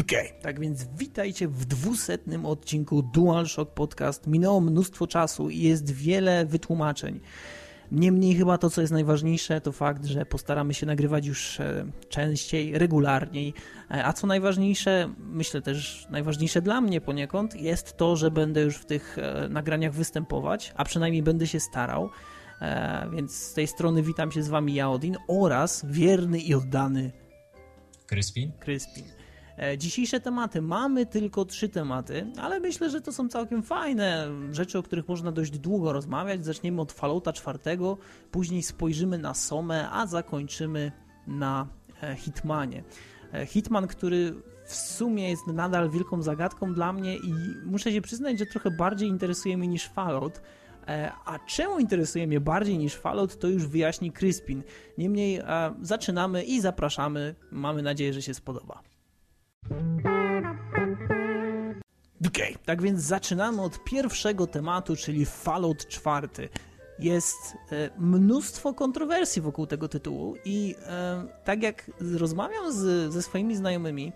Okay. tak więc witajcie w dwusetnym odcinku DualShock Podcast. Minęło mnóstwo czasu i jest wiele wytłumaczeń. Niemniej chyba to, co jest najważniejsze, to fakt, że postaramy się nagrywać już e, częściej, regularniej. E, a co najważniejsze, myślę też najważniejsze dla mnie poniekąd, jest to, że będę już w tych e, nagraniach występować, a przynajmniej będę się starał. Więc z tej strony witam się z wami ja, Odin, oraz wierny i oddany Kryspin. Kryspin. E, dzisiejsze tematy. Mamy tylko trzy tematy, ale myślę, że to są całkiem fajne rzeczy, o których można dość długo rozmawiać. Zaczniemy od Fallouta czwartego, później spojrzymy na Somę, a zakończymy na e, Hitmanie. E, Hitman, który w sumie jest nadal wielką zagadką dla mnie i muszę się przyznać, że trochę bardziej interesuje mnie niż Fallout. A czemu interesuje mnie bardziej niż Fallout, to już wyjaśni Crispin. Niemniej zaczynamy i zapraszamy. Mamy nadzieję, że się spodoba. Okay, tak więc zaczynamy od pierwszego tematu, czyli Fallout 4. Jest e, mnóstwo kontrowersji wokół tego tytułu i e, tak jak rozmawiam z, ze swoimi znajomymi,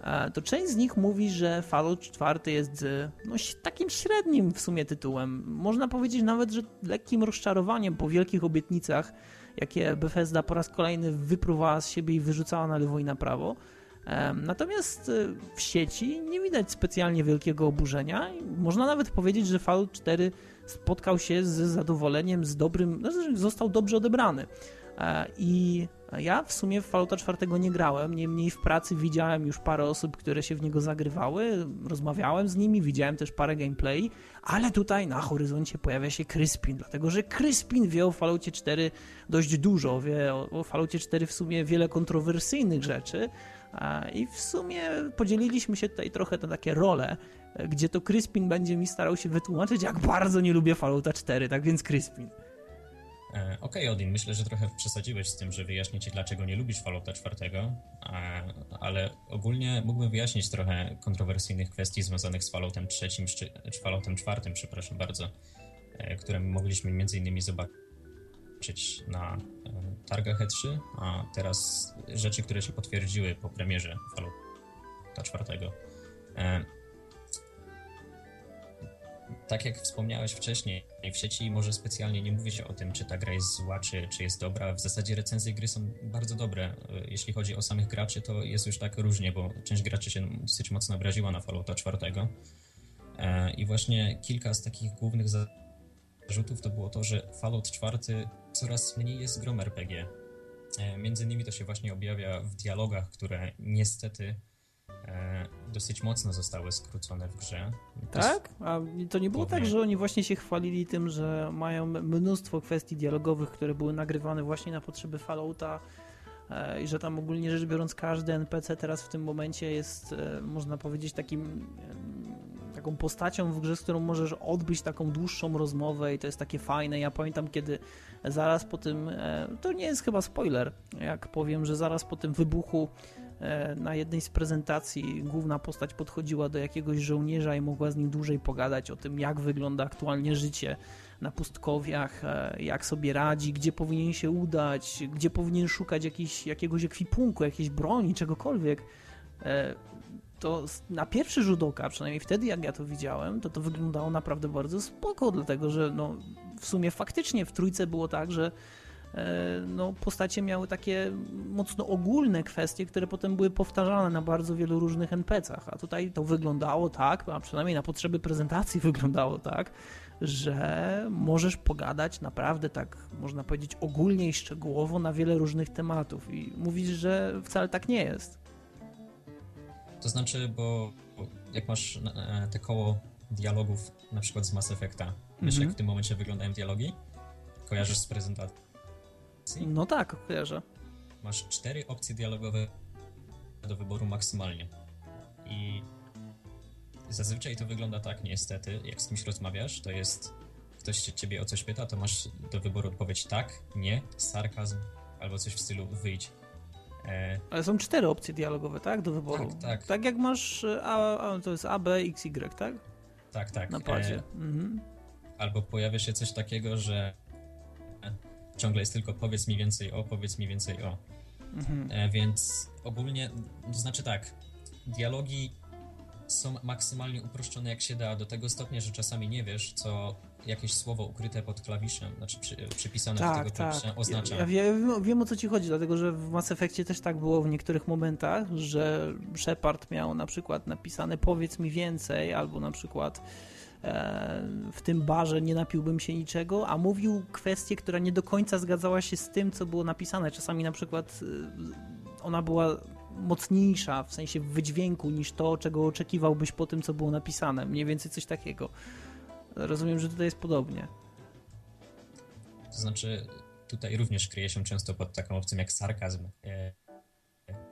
e, to część z nich mówi, że Fallout 4 jest no, takim średnim w sumie tytułem. Można powiedzieć nawet, że lekkim rozczarowaniem po wielkich obietnicach, jakie Bethesda po raz kolejny wypruwała z siebie i wyrzucała na lewo i na prawo. Natomiast y, w sieci nie widać specjalnie wielkiego oburzenia. Można nawet powiedzieć, że Fallout 4 spotkał się z zadowoleniem, z dobrym, no, został dobrze odebrany. E, I ja w sumie w Fallouta 4 nie grałem, niemniej w pracy widziałem już parę osób, które się w niego zagrywały, rozmawiałem z nimi, widziałem też parę gameplay, ale tutaj na horyzoncie pojawia się Crispin, dlatego że Crispin wie o Falloutie 4 dość dużo, wie o, o Falloutie 4 w sumie wiele kontrowersyjnych rzeczy, i w sumie podzieliliśmy się tutaj trochę na takie role, gdzie to Crispin będzie mi starał się wytłumaczyć, jak bardzo nie lubię Fallouta 4, tak więc Crispin. E, okej, okay, Odin, myślę, że trochę przesadziłeś z tym, że wyjaśnię ci, dlaczego nie lubisz Fallouta 4, ale ogólnie mógłbym wyjaśnić trochę kontrowersyjnych kwestii związanych z Falloutem 3, czy Falloutem 4, przepraszam bardzo, e, które mogliśmy zobaczyć zobaczyć na e, targach E3, a teraz rzeczy, które się potwierdziły po premierze Fallouta 4. E, tak jak wspomniałeś wcześniej, w sieci może specjalnie nie mówi się o tym, czy ta gra jest zła, czy, czy jest dobra. W zasadzie recenzje gry są bardzo dobre. E, jeśli chodzi o samych graczy, to jest już tak różnie, bo część graczy się dosyć mocno obraziła na Fallouta 4. I właśnie kilka z takich głównych zarzutów to było to, że Fallout 4 coraz mniej jest grom RPG. E, między innymi to się właśnie objawia w dialogach, które niestety e, dosyć mocno zostały skrócone w grze. To tak? A to nie było tak, że oni właśnie się chwalili tym, że mają mnóstwo kwestii dialogowych, które były nagrywane właśnie na potrzeby Fallouta e, i że tam ogólnie rzecz biorąc każdy NPC teraz w tym momencie jest, można powiedzieć, takim taką postacią w grze, z którą możesz odbyć taką dłuższą rozmowę i to jest takie fajne. Ja pamiętam, kiedy zaraz po tym, e, to nie jest chyba spoiler, jak powiem, że zaraz po tym wybuchu e, na jednej z prezentacji główna postać podchodziła do jakiegoś żołnierza i mogła z nim dłużej pogadać o tym, jak wygląda aktualnie życie na pustkowiach, e, jak sobie radzi, gdzie powinien się udać, gdzie powinien szukać jakiś, jakiegoś ekwipunku, jakiejś broni, czegokolwiek. To na pierwszy rzut oka, przynajmniej wtedy jak ja to widziałem, to to wyglądało naprawdę bardzo spoko, dlatego że no, w sumie faktycznie w trójce było tak, że e, no, postacie miały takie mocno ogólne kwestie, które potem były powtarzane na bardzo wielu różnych NPC-ach, a tutaj to wyglądało tak, a przynajmniej na potrzeby prezentacji wyglądało tak, że możesz pogadać naprawdę tak, można powiedzieć, ogólnie i szczegółowo na wiele różnych tematów i mówisz, że wcale tak nie jest. To znaczy, bo jak masz e, te koło dialogów, na przykład z Mass Effecta, wiesz jak mhm. w tym momencie wyglądają dialogi? Kojarzysz z prezentacji? No tak, kojarzę. Masz cztery opcje dialogowe do wyboru maksymalnie. I zazwyczaj to wygląda tak niestety, jak z kimś rozmawiasz, to jest ktoś ciebie o coś pyta, to masz do wyboru odpowiedź tak, nie, sarkazm albo coś w stylu wyjdź. E, Ale są cztery opcje dialogowe, tak? Do wyboru. Tak, tak. Tak jak masz, e, a, a, to jest A, B, X, Y, tak? Tak, tak. Na padzie. E... Mhm. Albo pojawia się coś takiego, że ciągle jest tylko powiedz mi więcej o, powiedz mi więcej o. Mhm. E, więc ogólnie, to znaczy tak, dialogi są maksymalnie uproszczone jak się da, do tego stopnia, że czasami nie wiesz, co jakieś słowo ukryte pod klawiszem, znaczy przy, przypisane tak, do tego tak. klawisza oznacza. Ja, ja wiem, wiem, o co ci chodzi, dlatego że w Mass Effectie też tak było w niektórych momentach, że Shepard miał na przykład napisane powiedz mi więcej, albo na przykład w tym barze nie napiłbym się niczego, a mówił kwestię, która nie do końca zgadzała się z tym, co było napisane. Czasami na przykład e, ona była mocniejsza w sensie wydźwięku niż to, czego oczekiwałbyś po tym, co było napisane. Mniej więcej coś takiego. Rozumiem, że tutaj jest podobnie. To znaczy, tutaj również kryje się często pod taką opcją jak sarkazm. E,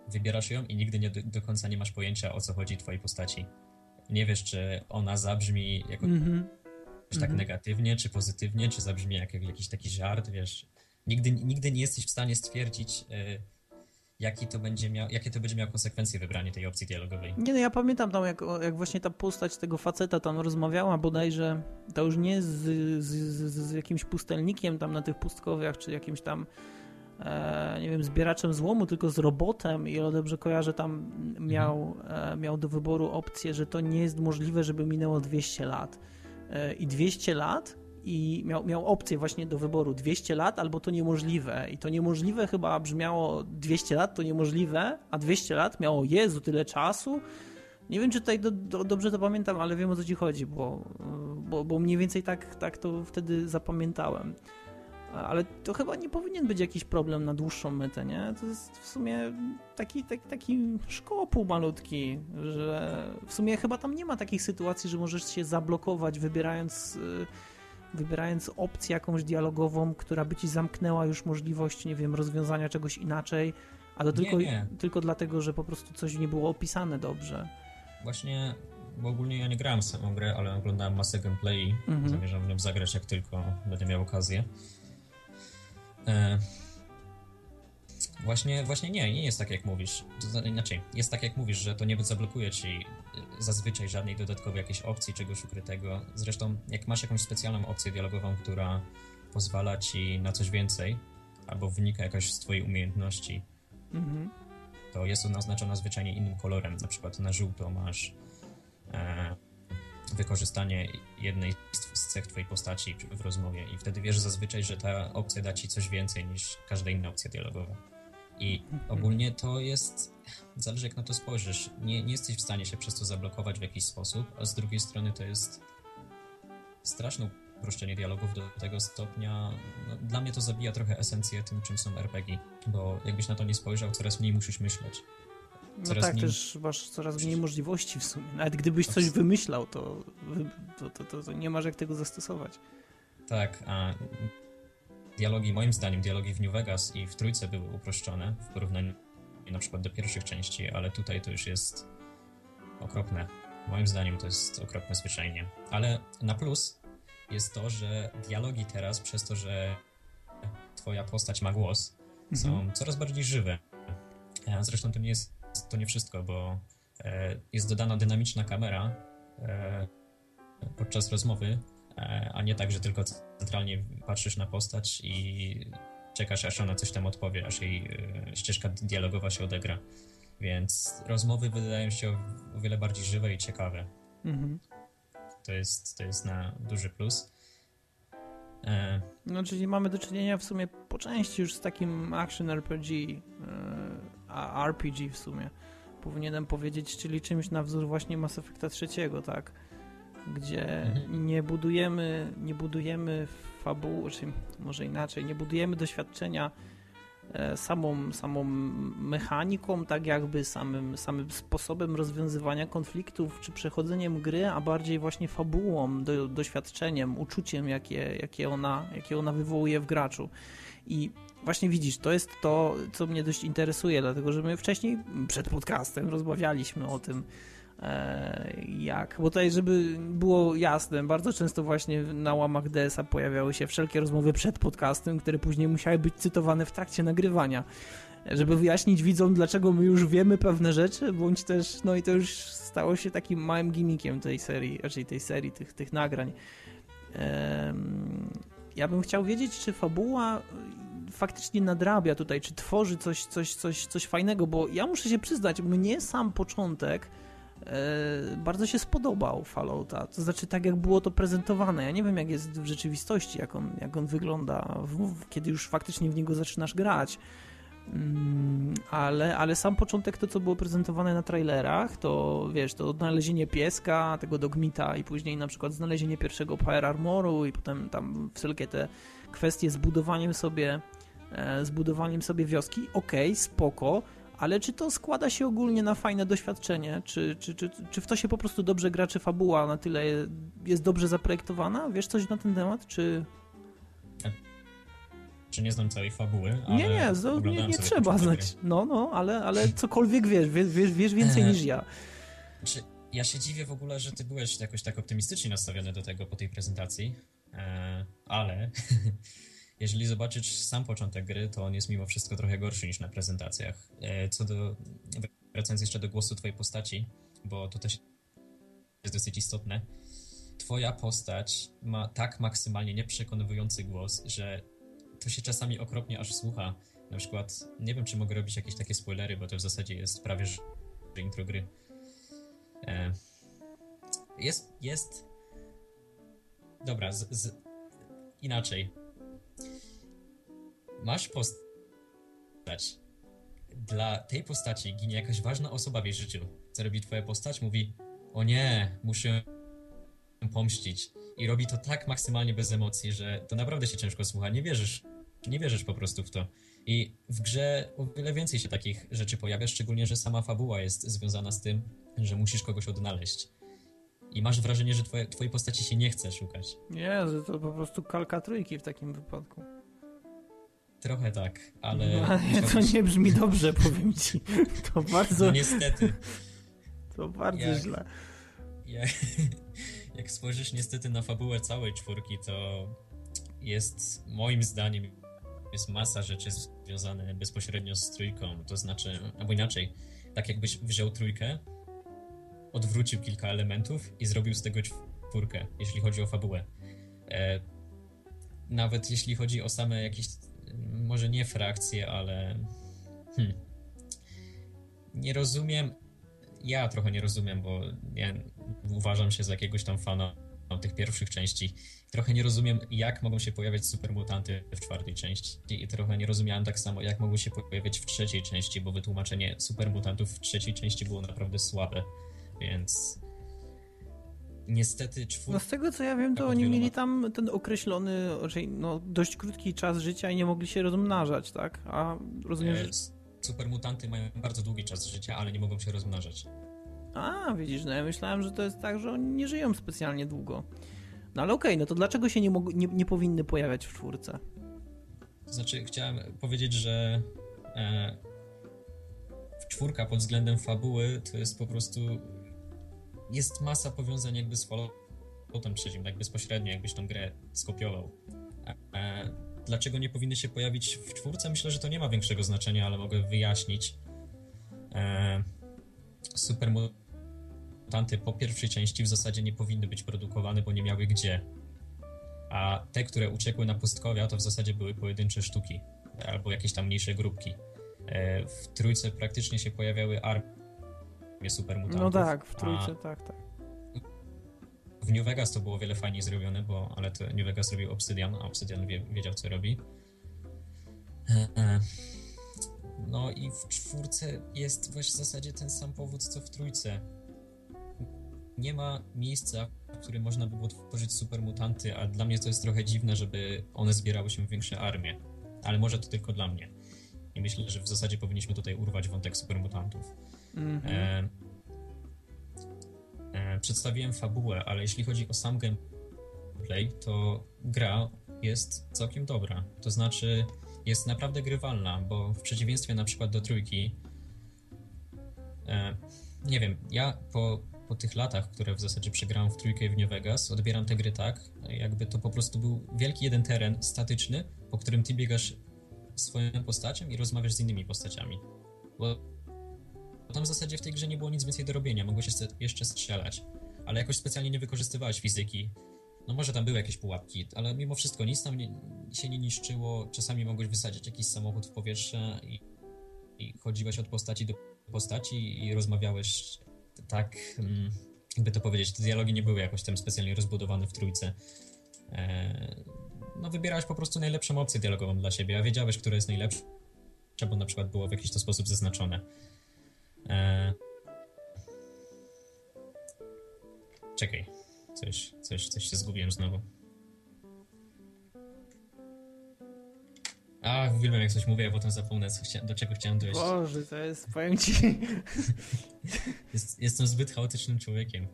wybierasz ją i nigdy nie do, do końca nie masz pojęcia, o co chodzi twojej postaci. Nie wiesz, czy ona zabrzmi jako mm -hmm. tak mm -hmm. negatywnie, czy pozytywnie, czy zabrzmi jak, jak jakiś taki żart, wiesz. Nigdy, nigdy nie jesteś w stanie stwierdzić, yy, jaki to będzie miał, jakie to będzie miało konsekwencje wybranie tej opcji dialogowej. Nie no, ja pamiętam tam, jak, jak właśnie ta postać tego faceta tam rozmawiała bodajże, to już nie z, z, z, z jakimś pustelnikiem tam na tych pustkowiach, czy jakimś tam nie wiem, zbieraczem złomu, tylko z robotem i o dobrze kojarzę, tam miał, e, miał do wyboru opcję, że to nie jest możliwe, żeby minęło 200 lat. E, I 200 lat i miał, miał opcję właśnie do wyboru 200 lat albo to niemożliwe. I to niemożliwe chyba brzmiało 200 lat to niemożliwe, a 200 lat miało Jezu, tyle czasu. Nie wiem, czy tutaj do, do, dobrze to pamiętam, ale wiem o co ci chodzi, bo, bo, bo mniej więcej tak, tak to wtedy zapamiętałem. Ale to chyba nie powinien być jakiś problem na dłuższą metę, nie? To jest w sumie taki, taki, taki szkopuł malutki, że w sumie chyba tam nie ma takich sytuacji, że możesz się zablokować wybierając y, wybierając opcję jakąś dialogową, która by ci zamknęła już możliwość, nie wiem, rozwiązania czegoś inaczej, a to tylko, nie, nie. tylko dlatego, że po prostu coś nie było opisane dobrze. Właśnie, bo ogólnie ja nie grałem samą grę, ale oglądałem masę gameplay mhm. zamierzam w nią zagrać jak tylko będę miał okazję. E Właśnie, właśnie nie, nie jest tak jak mówisz. Inaczej, jest tak jak mówisz, że to nie zablokuje ci y, zazwyczaj żadnej dodatkowej jakiejś opcji, czegoś ukrytego. Zresztą, jak masz jakąś specjalną opcję dialogową, która pozwala ci na coś więcej, albo wynika jakoś z twojej umiejętności, mhm. to jest ona oznaczona zwyczajnie innym kolorem. Na przykład na żółto masz e, wykorzystanie jednej z cech twojej postaci w rozmowie i wtedy wiesz zazwyczaj, że ta opcja da ci coś więcej niż każda inna opcja dialogowa. I ogólnie to jest, zależy jak na to spojrzysz, nie, nie jesteś w stanie się przez to zablokować w jakiś sposób, a z drugiej strony to jest straszne uproszczenie dialogów do tego stopnia. No, dla mnie to zabija trochę esencję tym, czym są RPG, bo jakbyś na to nie spojrzał, coraz mniej musisz myśleć. No tak, mniej... też masz coraz mniej możliwości w sumie. Nawet gdybyś coś wymyślał, to, to, to, to, to nie masz jak tego zastosować. Tak, a dialogi, moim zdaniem, dialogi w New Vegas i w trójce były uproszczone w porównaniu na przykład do pierwszych części, ale tutaj to już jest okropne. Moim zdaniem to jest okropne zwyczajnie. Ale na plus jest to, że dialogi teraz, przez to, że twoja postać ma głos, mhm. są coraz bardziej żywe. E, zresztą to nie jest to nie wszystko, bo e, jest dodana dynamiczna kamera e, podczas rozmowy, a nie tak, że tylko centralnie patrzysz na postać i czekasz, aż ona coś tam odpowie, aż jej e, ścieżka dialogowa się odegra. Więc rozmowy wydają się o wiele bardziej żywe i ciekawe. Mhm. To, jest, to jest na duży plus. E... No, czyli mamy do czynienia w sumie po części już z takim action RPG, e, RPG w sumie powinienem powiedzieć, czyli czymś na wzór właśnie Mass Effecta trzeciego, tak? gdzie mhm. nie budujemy, nie budujemy fabuły, czy może inaczej, nie budujemy doświadczenia e, samą, samą mechaniką, tak jakby samym, samym sposobem rozwiązywania konfliktów, czy przechodzeniem gry, a bardziej właśnie fabułą, do, doświadczeniem, uczuciem, jakie, jakie, ona, jakie ona wywołuje w graczu. I właśnie widzisz, to jest to, co mnie dość interesuje, dlatego że my wcześniej przed podcastem rozmawialiśmy o tym, E, jak, bo tutaj, żeby było jasne, bardzo często właśnie na łamach DS-a pojawiały się wszelkie rozmowy przed podcastem, które później musiały być cytowane w trakcie nagrywania, żeby wyjaśnić widzom, dlaczego my już wiemy pewne rzeczy, bądź też, no i to już stało się takim małym gimmickiem tej serii, raczej tej serii, tych, tych nagrań. Ja bym chciał wiedzieć, czy fabuła faktycznie nadrabia tutaj, czy tworzy coś, coś, coś, coś fajnego, bo ja muszę się przyznać, mnie sam początek e, bardzo się spodobał Fallouta, to znaczy tak jak było to prezentowane, ja nie wiem jak jest w rzeczywistości, jak on, jak on wygląda, w, kiedy już faktycznie w niego zaczynasz grać, Mm, ale, ale sam początek, to co było prezentowane na trailerach, to wiesz, to odnalezienie pieska, tego dogmita i później na przykład znalezienie pierwszego Power Armoru i potem tam wszelkie te kwestie z budowaniem sobie e, z budowaniem sobie wioski, okej, okay, spoko, ale czy to składa się ogólnie na fajne doświadczenie? Czy, czy, czy, czy w to się po prostu dobrze gra, czy fabuła na tyle jest dobrze zaprojektowana? Wiesz coś na ten temat, czy czy nie znam całej fabuły, ale Nie, nie, nie, nie trzeba znać. No, no, ale, ale cokolwiek wiesz, wiesz, wiesz więcej niż ja. Czy ja się dziwię w ogóle, że ty byłeś jakoś tak optymistycznie nastawiony do tego po tej prezentacji, e, ale jeżeli zobaczysz sam początek gry, to on jest mimo wszystko trochę gorszy niż na prezentacjach. E, co do, wracając jeszcze do głosu twojej postaci, bo to też jest dosyć istotne, twoja postać ma tak maksymalnie nieprzekonujący głos, że to się czasami okropnie aż słucha. Na przykład, nie wiem, czy mogę robić jakieś takie spoilery, bo to w zasadzie jest prawie że intro gry. E, jest, jest... Dobra, z, z... inaczej. Masz postać. Dla tej postaci ginie jakaś ważna osoba w jej życiu. Co robi twoja postać? Mówi, o nie, muszę pomścić. I robi to tak maksymalnie bez emocji, że to naprawdę się ciężko słucha. Nie wierzysz nie wierzysz po prostu w to. I w grze o wiele więcej się takich rzeczy pojawia, szczególnie, że sama fabuła jest związana z tym, że musisz kogoś odnaleźć. I masz wrażenie, że twoje, twojej postaci się nie chce szukać. Nie, że to po prostu kalka trójki w takim wypadku. Trochę tak, ale... No, ale to nie brzmi dobrze, powiem ci. To bardzo... No niestety. To bardzo jak, źle. Jak, jak spojrzysz niestety na fabułę całej czwórki, to jest moim zdaniem jest masa rzeczy związane bezpośrednio z trójką, to znaczy, albo inaczej, tak jakbyś wziął trójkę, odwrócił kilka elementów i zrobił z tego czwórkę, jeśli chodzi o fabułę. E, nawet jeśli chodzi o same jakieś, może nie frakcje, ale hmm, nie rozumiem, ja trochę nie rozumiem, bo ja uważam się za jakiegoś tam fana tych pierwszych części. Trochę nie rozumiem, jak mogą się pojawiać supermutanty w czwartej części i trochę nie rozumiałem tak samo, jak mogą się pojawiać w trzeciej części, bo wytłumaczenie supermutantów w trzeciej części było naprawdę słabe, więc niestety czwórka... No z tego co ja wiem, to oni mieli tam ten określony, no, dość krótki czas życia i nie mogli się rozmnażać, tak? A rozumiem, że... Supermutanty mają bardzo długi czas życia, ale nie mogą się rozmnażać. A, widzisz, no ja myślałem, że to jest tak, że oni nie żyją specjalnie długo. No ale okej, okay, no to dlaczego się nie, nie, nie, powinny pojawiać w czwórce? To znaczy, chciałem powiedzieć, że e, czwórka pod względem fabuły to jest po prostu jest masa powiązań jakby z Falloutem trzecim, tak bezpośrednio, jakbyś tą grę skopiował. E, dlaczego nie powinny się pojawić w czwórce? Myślę, że to nie ma większego znaczenia, ale mogę wyjaśnić. E, super mutanty po pierwszej części w zasadzie nie powinny być produkowane, bo nie miały gdzie. A te, które uciekły na pustkowia, to w zasadzie były pojedyncze sztuki albo jakieś tam mniejsze grupki. E, w trójce praktycznie się pojawiały armie supermutantów. No tak, w trójce, tak, tak. W New Vegas to było wiele fajniej zrobione, bo ale to New Vegas robił Obsidian, a Obsidian wie, wiedział co robi. E, e. No i w czwórce jest właśnie w zasadzie ten sam powód co w trójce nie ma miejsca, w którym można by było tworzyć supermutanty, a dla mnie to jest trochę dziwne, żeby one zbierały się w większe armie. Ale może to tylko dla mnie. I myślę, że w zasadzie powinniśmy tutaj urwać wątek supermutantów. Mm -hmm. e, e, przedstawiłem fabułę, ale jeśli chodzi o sam gameplay, to gra jest całkiem dobra. To znaczy, jest naprawdę grywalna, bo w przeciwieństwie na przykład do trójki, e, nie wiem, ja po po tych latach, które w zasadzie przegrałem w trójkę w New Vegas, odbieram te gry tak, jakby to po prostu był wielki jeden teren statyczny, po którym ty biegasz swoją postacią i rozmawiasz z innymi postaciami. Bo tam w zasadzie w tej grze nie było nic więcej do robienia, mogłeś jeszcze strzelać, ale jakoś specjalnie nie wykorzystywałeś fizyki. no może tam były jakieś pułapki, ale mimo wszystko nic tam nie, się nie niszczyło. Czasami mogłeś wysadzić jakiś samochód w powietrze i, i chodziłeś od postaci do postaci i rozmawiałeś tak, mm, jakby to powiedzieć, te dialogi nie były jakoś tam specjalnie rozbudowane w trójce. E, no wybierałeś po prostu najlepszą opcję dialogową dla siebie, a wiedziałeś, która jest najlepsza, bo na przykład było w jakiś to sposób zaznaczone. E, czekaj, coś, coś, coś się zgubiłem znowu. A, uwielbiam jak coś mówię, a potem zapomnę, chcia, do czego chciałem dojść. Boże, to jest, powiem ci... Jest, jestem zbyt chaotycznym człowiekiem.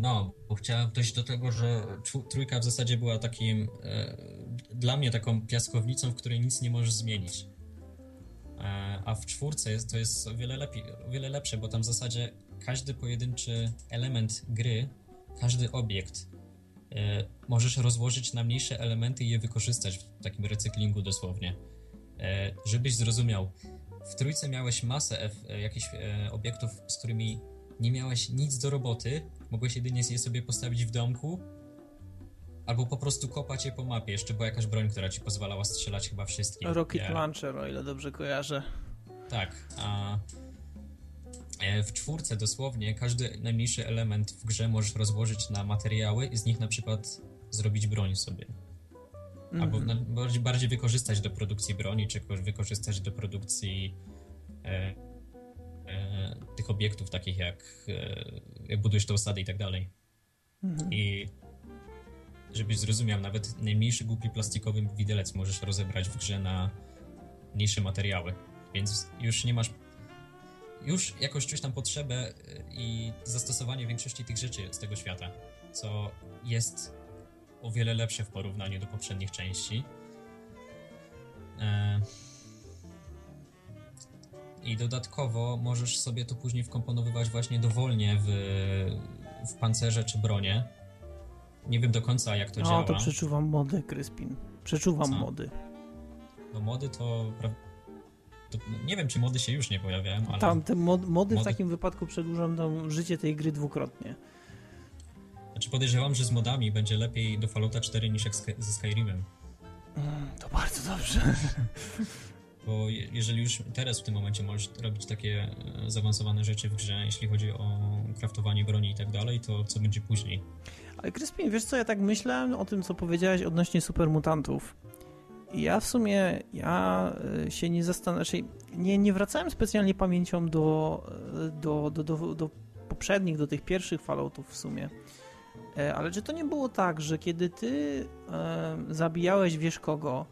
No, bo chciałem dojść do tego, że trójka w zasadzie była takim, e, dla mnie taką piaskownicą, w której nic nie możesz zmienić. E, a w czwórce jest, to jest o wiele, lepiej, o wiele lepsze, bo tam w zasadzie każdy pojedynczy element gry, każdy obiekt e, możesz rozłożyć na mniejsze elementy i je wykorzystać w takim recyklingu dosłownie. E, żebyś zrozumiał, w trójce miałeś masę F, e, jakichś e, obiektów, z którymi nie miałeś nic do roboty, mogłeś jedynie je sobie postawić w domku, albo po prostu kopać je po mapie. Jeszcze była jakaś broń, która ci pozwalała strzelać chyba wszystkim. Rocket ja... Launcher, o ile dobrze kojarzę. Tak, a e, w czwórce dosłownie każdy najmniejszy element w grze możesz rozłożyć na materiały i z nich na przykład zrobić broń sobie. Mm -hmm. Albo na, bardziej, bardziej wykorzystać do produkcji broni, czy wykorzystać do produkcji e, tych obiektów takich jak, e, jak budujesz te osady i tak dalej. -hmm. I żebyś zrozumiał, nawet najmniejszy głupi plastikowy widelec możesz rozebrać w grze na mniejsze materiały. Więc już nie masz. Już jakoś czuć tam potrzebę y, i zastosowanie większości tych rzeczy z tego świata, co jest o wiele lepsze w porównaniu do poprzednich części. E, I dodatkowo możesz sobie to później wkomponowywać właśnie dowolnie w, w pancerze czy bronie. Nie wiem do końca jak to no, działa. No to przeczuwam mody, Kryspin. Przeczuwam Co? mody. No mody to nie wiem, czy mody się już nie pojawiają, ale... Tam te mod, mody, mody, w takim wypadku przedłużą to życie tej gry dwukrotnie. Znaczy podejrzewam, że z modami będzie lepiej do Fallouta 4 niż ze Skyrimem. Mm, to bardzo dobrze. Bo jeżeli już teraz w tym momencie możesz robić takie e, zaawansowane rzeczy w grze, jeśli chodzi o kraftowanie broni i tak dalej, to co będzie później? Ale Crispin, wiesz co, ja tak myślę o tym, co powiedziałeś odnośnie supermutantów ja w sumie ja e, się nie zastanawiam, znaczy nie, nie wracałem specjalnie pamięcią do, e, do, do, do, do poprzednich, do tych pierwszych Falloutów w sumie. Ale czy to nie było tak, że kiedy ty e, zabijałeś wiesz kogo,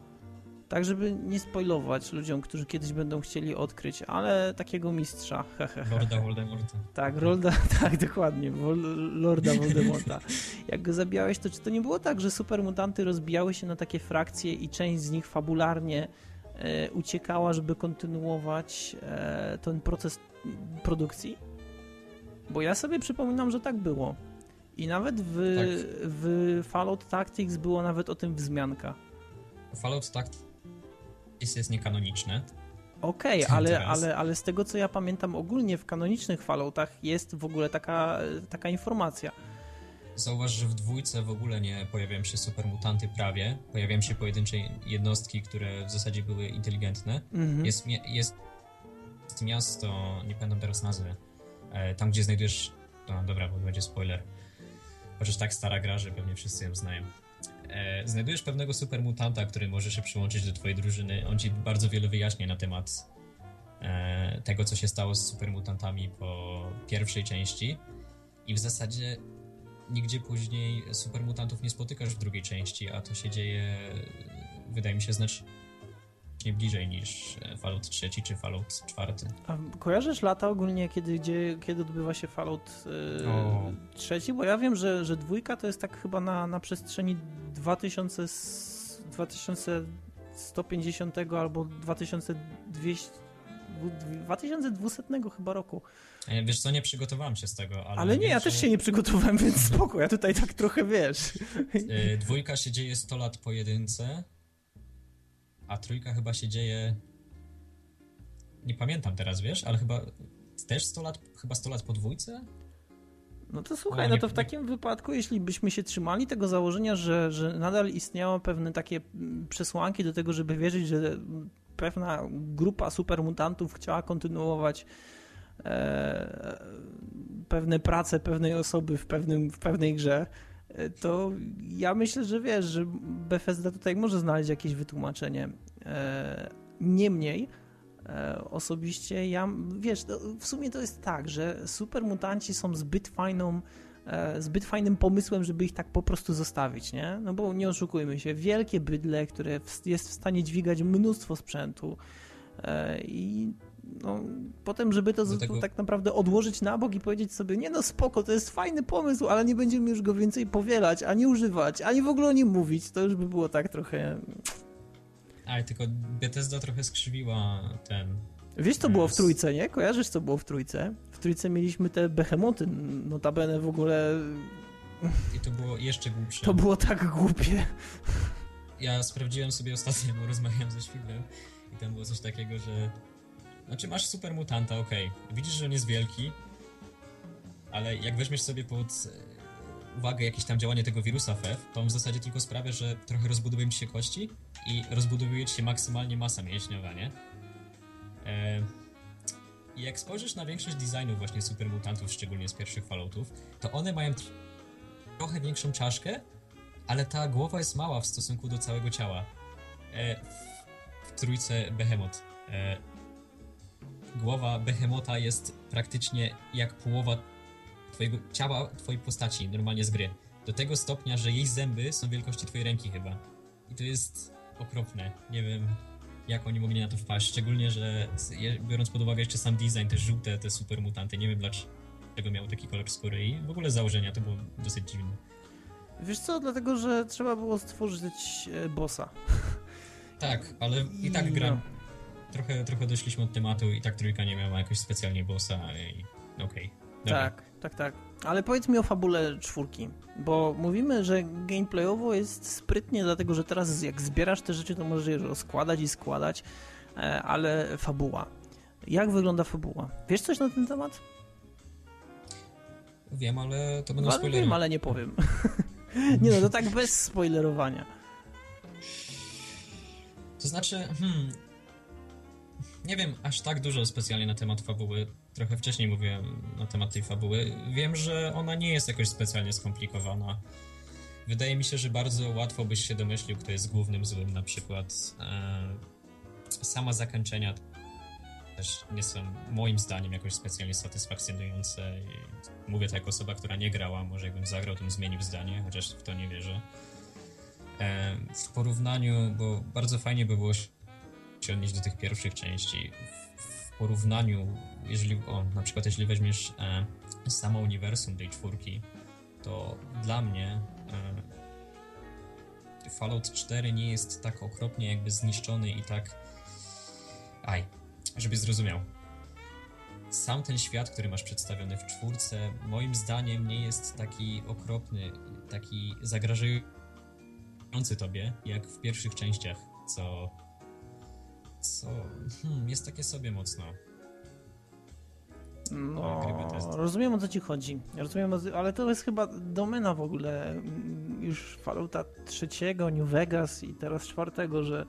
tak, żeby nie spoilować ludziom, którzy kiedyś będą chcieli odkryć, ale takiego mistrza. Lorda Voldemorta. Tak, Lorda, tak, dokładnie, Lorda Voldemorta. Jak go zabijałeś, to czy to nie było tak, że supermutanty rozbijały się na takie frakcje i część z nich fabularnie e, uciekała, żeby kontynuować e, ten proces produkcji? Bo ja sobie przypominam, że tak było. I nawet w, tak. w Fallout Tactics było nawet o tym wzmianka. Fallout Tactics jest niekanoniczne. Okej, okay, ale, ale, ale z tego co ja pamiętam ogólnie w kanonicznych Falloutach jest w ogóle taka, taka informacja. Zauważ, że w dwójce w ogóle nie pojawiają się supermutanty prawie. Pojawiają się pojedyncze jednostki, które w zasadzie były inteligentne. Mhm. Jest, jest miasto, nie pamiętam teraz nazwy, e, tam gdzie znajdujesz... No dobra, bo będzie spoiler. Chociaż tak stara gra, że pewnie wszyscy ją znają. E, znajdujesz pewnego supermutanta, który może się przyłączyć do twojej drużyny. On ci bardzo wiele wyjaśnia na temat e, tego, co się stało z supermutantami po pierwszej części. I w zasadzie nigdzie później supermutantów nie spotykasz w drugiej części, a to się dzieje, wydaje mi się, znacznie znacznie bliżej niż e, Fallout 3 czy Fallout 4. A kojarzysz lata ogólnie, kiedy, gdzie, kiedy odbywa się Fallout yy, 3? Bo ja wiem, że, że dwójka to jest tak chyba na, na przestrzeni 2000, 2150 albo 2200 2200 chyba roku. E, wiesz co, nie przygotowałem się z tego, ale... Ale nie, ja też się nie przygotowałem, więc spoko, ja tutaj tak trochę, wiesz... Dwójka się dzieje 100 lat po jedynce, a trójka chyba się dzieje. Nie pamiętam teraz, wiesz, ale chyba też 100 lat, chyba 100 lat po dwójce? No to słuchaj, no, to w takim wypadku, jeśli byśmy się trzymali tego założenia, że, że nadal istniało pewne takie mm, przesłanki do tego, żeby wierzyć, że pewna grupa supermutantów chciała kontynuować e, pewne prace pewnej osoby w, pewnym, w pewnej grze, e, to ja myślę, że wiesz, że Bethesda tutaj może znaleźć jakieś wytłumaczenie. E, niemniej, e, osobiście ja, wiesz, w sumie to jest tak, że supermutanci są zbyt fajną zbyt fajnym pomysłem, żeby ich tak po prostu zostawić, nie? No bo nie oszukujmy się, wielkie bydle, które jest w stanie dźwigać mnóstwo sprzętu i no, potem, żeby to tego... tak naprawdę odłożyć na bok i powiedzieć sobie, nie no spoko, to jest fajny pomysł, ale nie będziemy już go więcej powielać, ani używać, ani w ogóle o nim mówić, to już by było tak trochę... Ale tylko Bethesda trochę skrzywiła ten... Wiesz, co było w trójce, nie? Kojarzysz, co było w trójce? W trójce mieliśmy te behemoty, notabene w ogóle... I to było jeszcze głupsze. To było tak głupie. Ja sprawdziłem sobie ostatnio, bo rozmawiałem ze Świdlem i tam było coś takiego, że znaczy masz super mutanta, okej. Okay. Widzisz, że on jest wielki, ale jak weźmiesz sobie pod e, uwagę jakieś tam działanie tego wirusa FEF, to on w zasadzie tylko sprawia, że trochę rozbudowują ci się kości i rozbudowuje ci się maksymalnie masa mięśniowa, nie? E... I jak spojrzysz na większość designów właśnie super mutantów, szczególnie z pierwszych Falloutów, to one mają trochę większą czaszkę, ale ta głowa jest mała w stosunku do całego ciała. E... W trójce Behemoth. E głowa Behemota jest praktycznie jak połowa twojego ciała, twojej postaci normalnie z gry. Do tego stopnia, że jej zęby są wielkości twojej ręki chyba. I to jest okropne. Nie wiem, jak oni mogli na to wpaść. Szczególnie, że biorąc pod uwagę jeszcze sam design, te żółte, te super mutanty, nie wiem dlaczego miał taki kolor skóry i w ogóle założenia, to było dosyć dziwne. Wiesz co, dlatego, że trzeba było stworzyć e, bossa. Tak, ale i tak gra, no trochę, trochę doszliśmy od tematu i tak trójka nie miała jakoś specjalnie bossa i okej. Okay, tak, tak, tak. Ale powiedz mi o fabule czwórki, bo mówimy, że gameplayowo jest sprytnie, dlatego że teraz jak zbierasz te rzeczy, to możesz je rozkładać i składać, e, ale fabuła. Jak wygląda fabuła? Wiesz coś na ten temat? Wiem, ale to będą spoilery. Wiem, ale nie powiem. nie no, to tak bez spoilerowania. To znaczy, hmm, nie wiem aż tak dużo specjalnie na temat fabuły. Trochę wcześniej mówiłem na temat tej fabuły. Wiem, że ona nie jest jakoś specjalnie skomplikowana. Wydaje mi się, że bardzo łatwo byś się domyślił, kto jest głównym złym. Na przykład e, sama zakończenia też nie są moim zdaniem jakoś specjalnie satysfakcjonujące. I mówię to jako osoba, która nie grała. Może jakbym zagrał, to bym zmienił zdanie, chociaż w to nie wierzę. E, w porównaniu, bo bardzo fajnie by było się się odnieść do tych pierwszych części. W, porównaniu, jeżeli, o, na przykład jeśli weźmiesz e, samo uniwersum tej czwórki, to dla mnie e, Fallout 4 nie jest tak okropnie jakby zniszczony i tak aj, żeby zrozumiał. Sam ten świat, który masz przedstawiony w czwórce, moim zdaniem nie jest taki okropny, taki zagrażający tobie, jak w pierwszych częściach, co co hmm, jest takie sobie mocno. No, rozumiem o co ci chodzi. Rozumiem, ale to jest chyba domena w ogóle mm, już Fallouta trzeciego, New Vegas i teraz czwartego, że,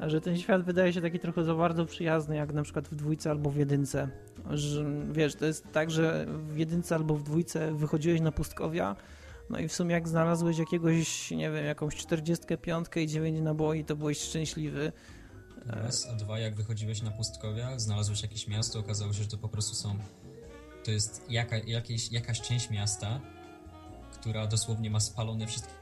że ten świat wydaje się taki trochę za bardzo przyjazny, jak na przykład w dwójce albo w jedynce. Że, wiesz, to jest tak, że w jedynce albo w dwójce wychodziłeś na pustkowia, no i w sumie jak znalazłeś jakiegoś, nie wiem, jakąś 45 i 9 naboi, to byłeś szczęśliwy Raz, a dwa, jak wychodziłeś na pustkowia, znalazłeś jakieś miasto, okazało się, że to po prostu są. To jest jaka, jakieś, jakaś część miasta, która dosłownie ma spalone wszystkie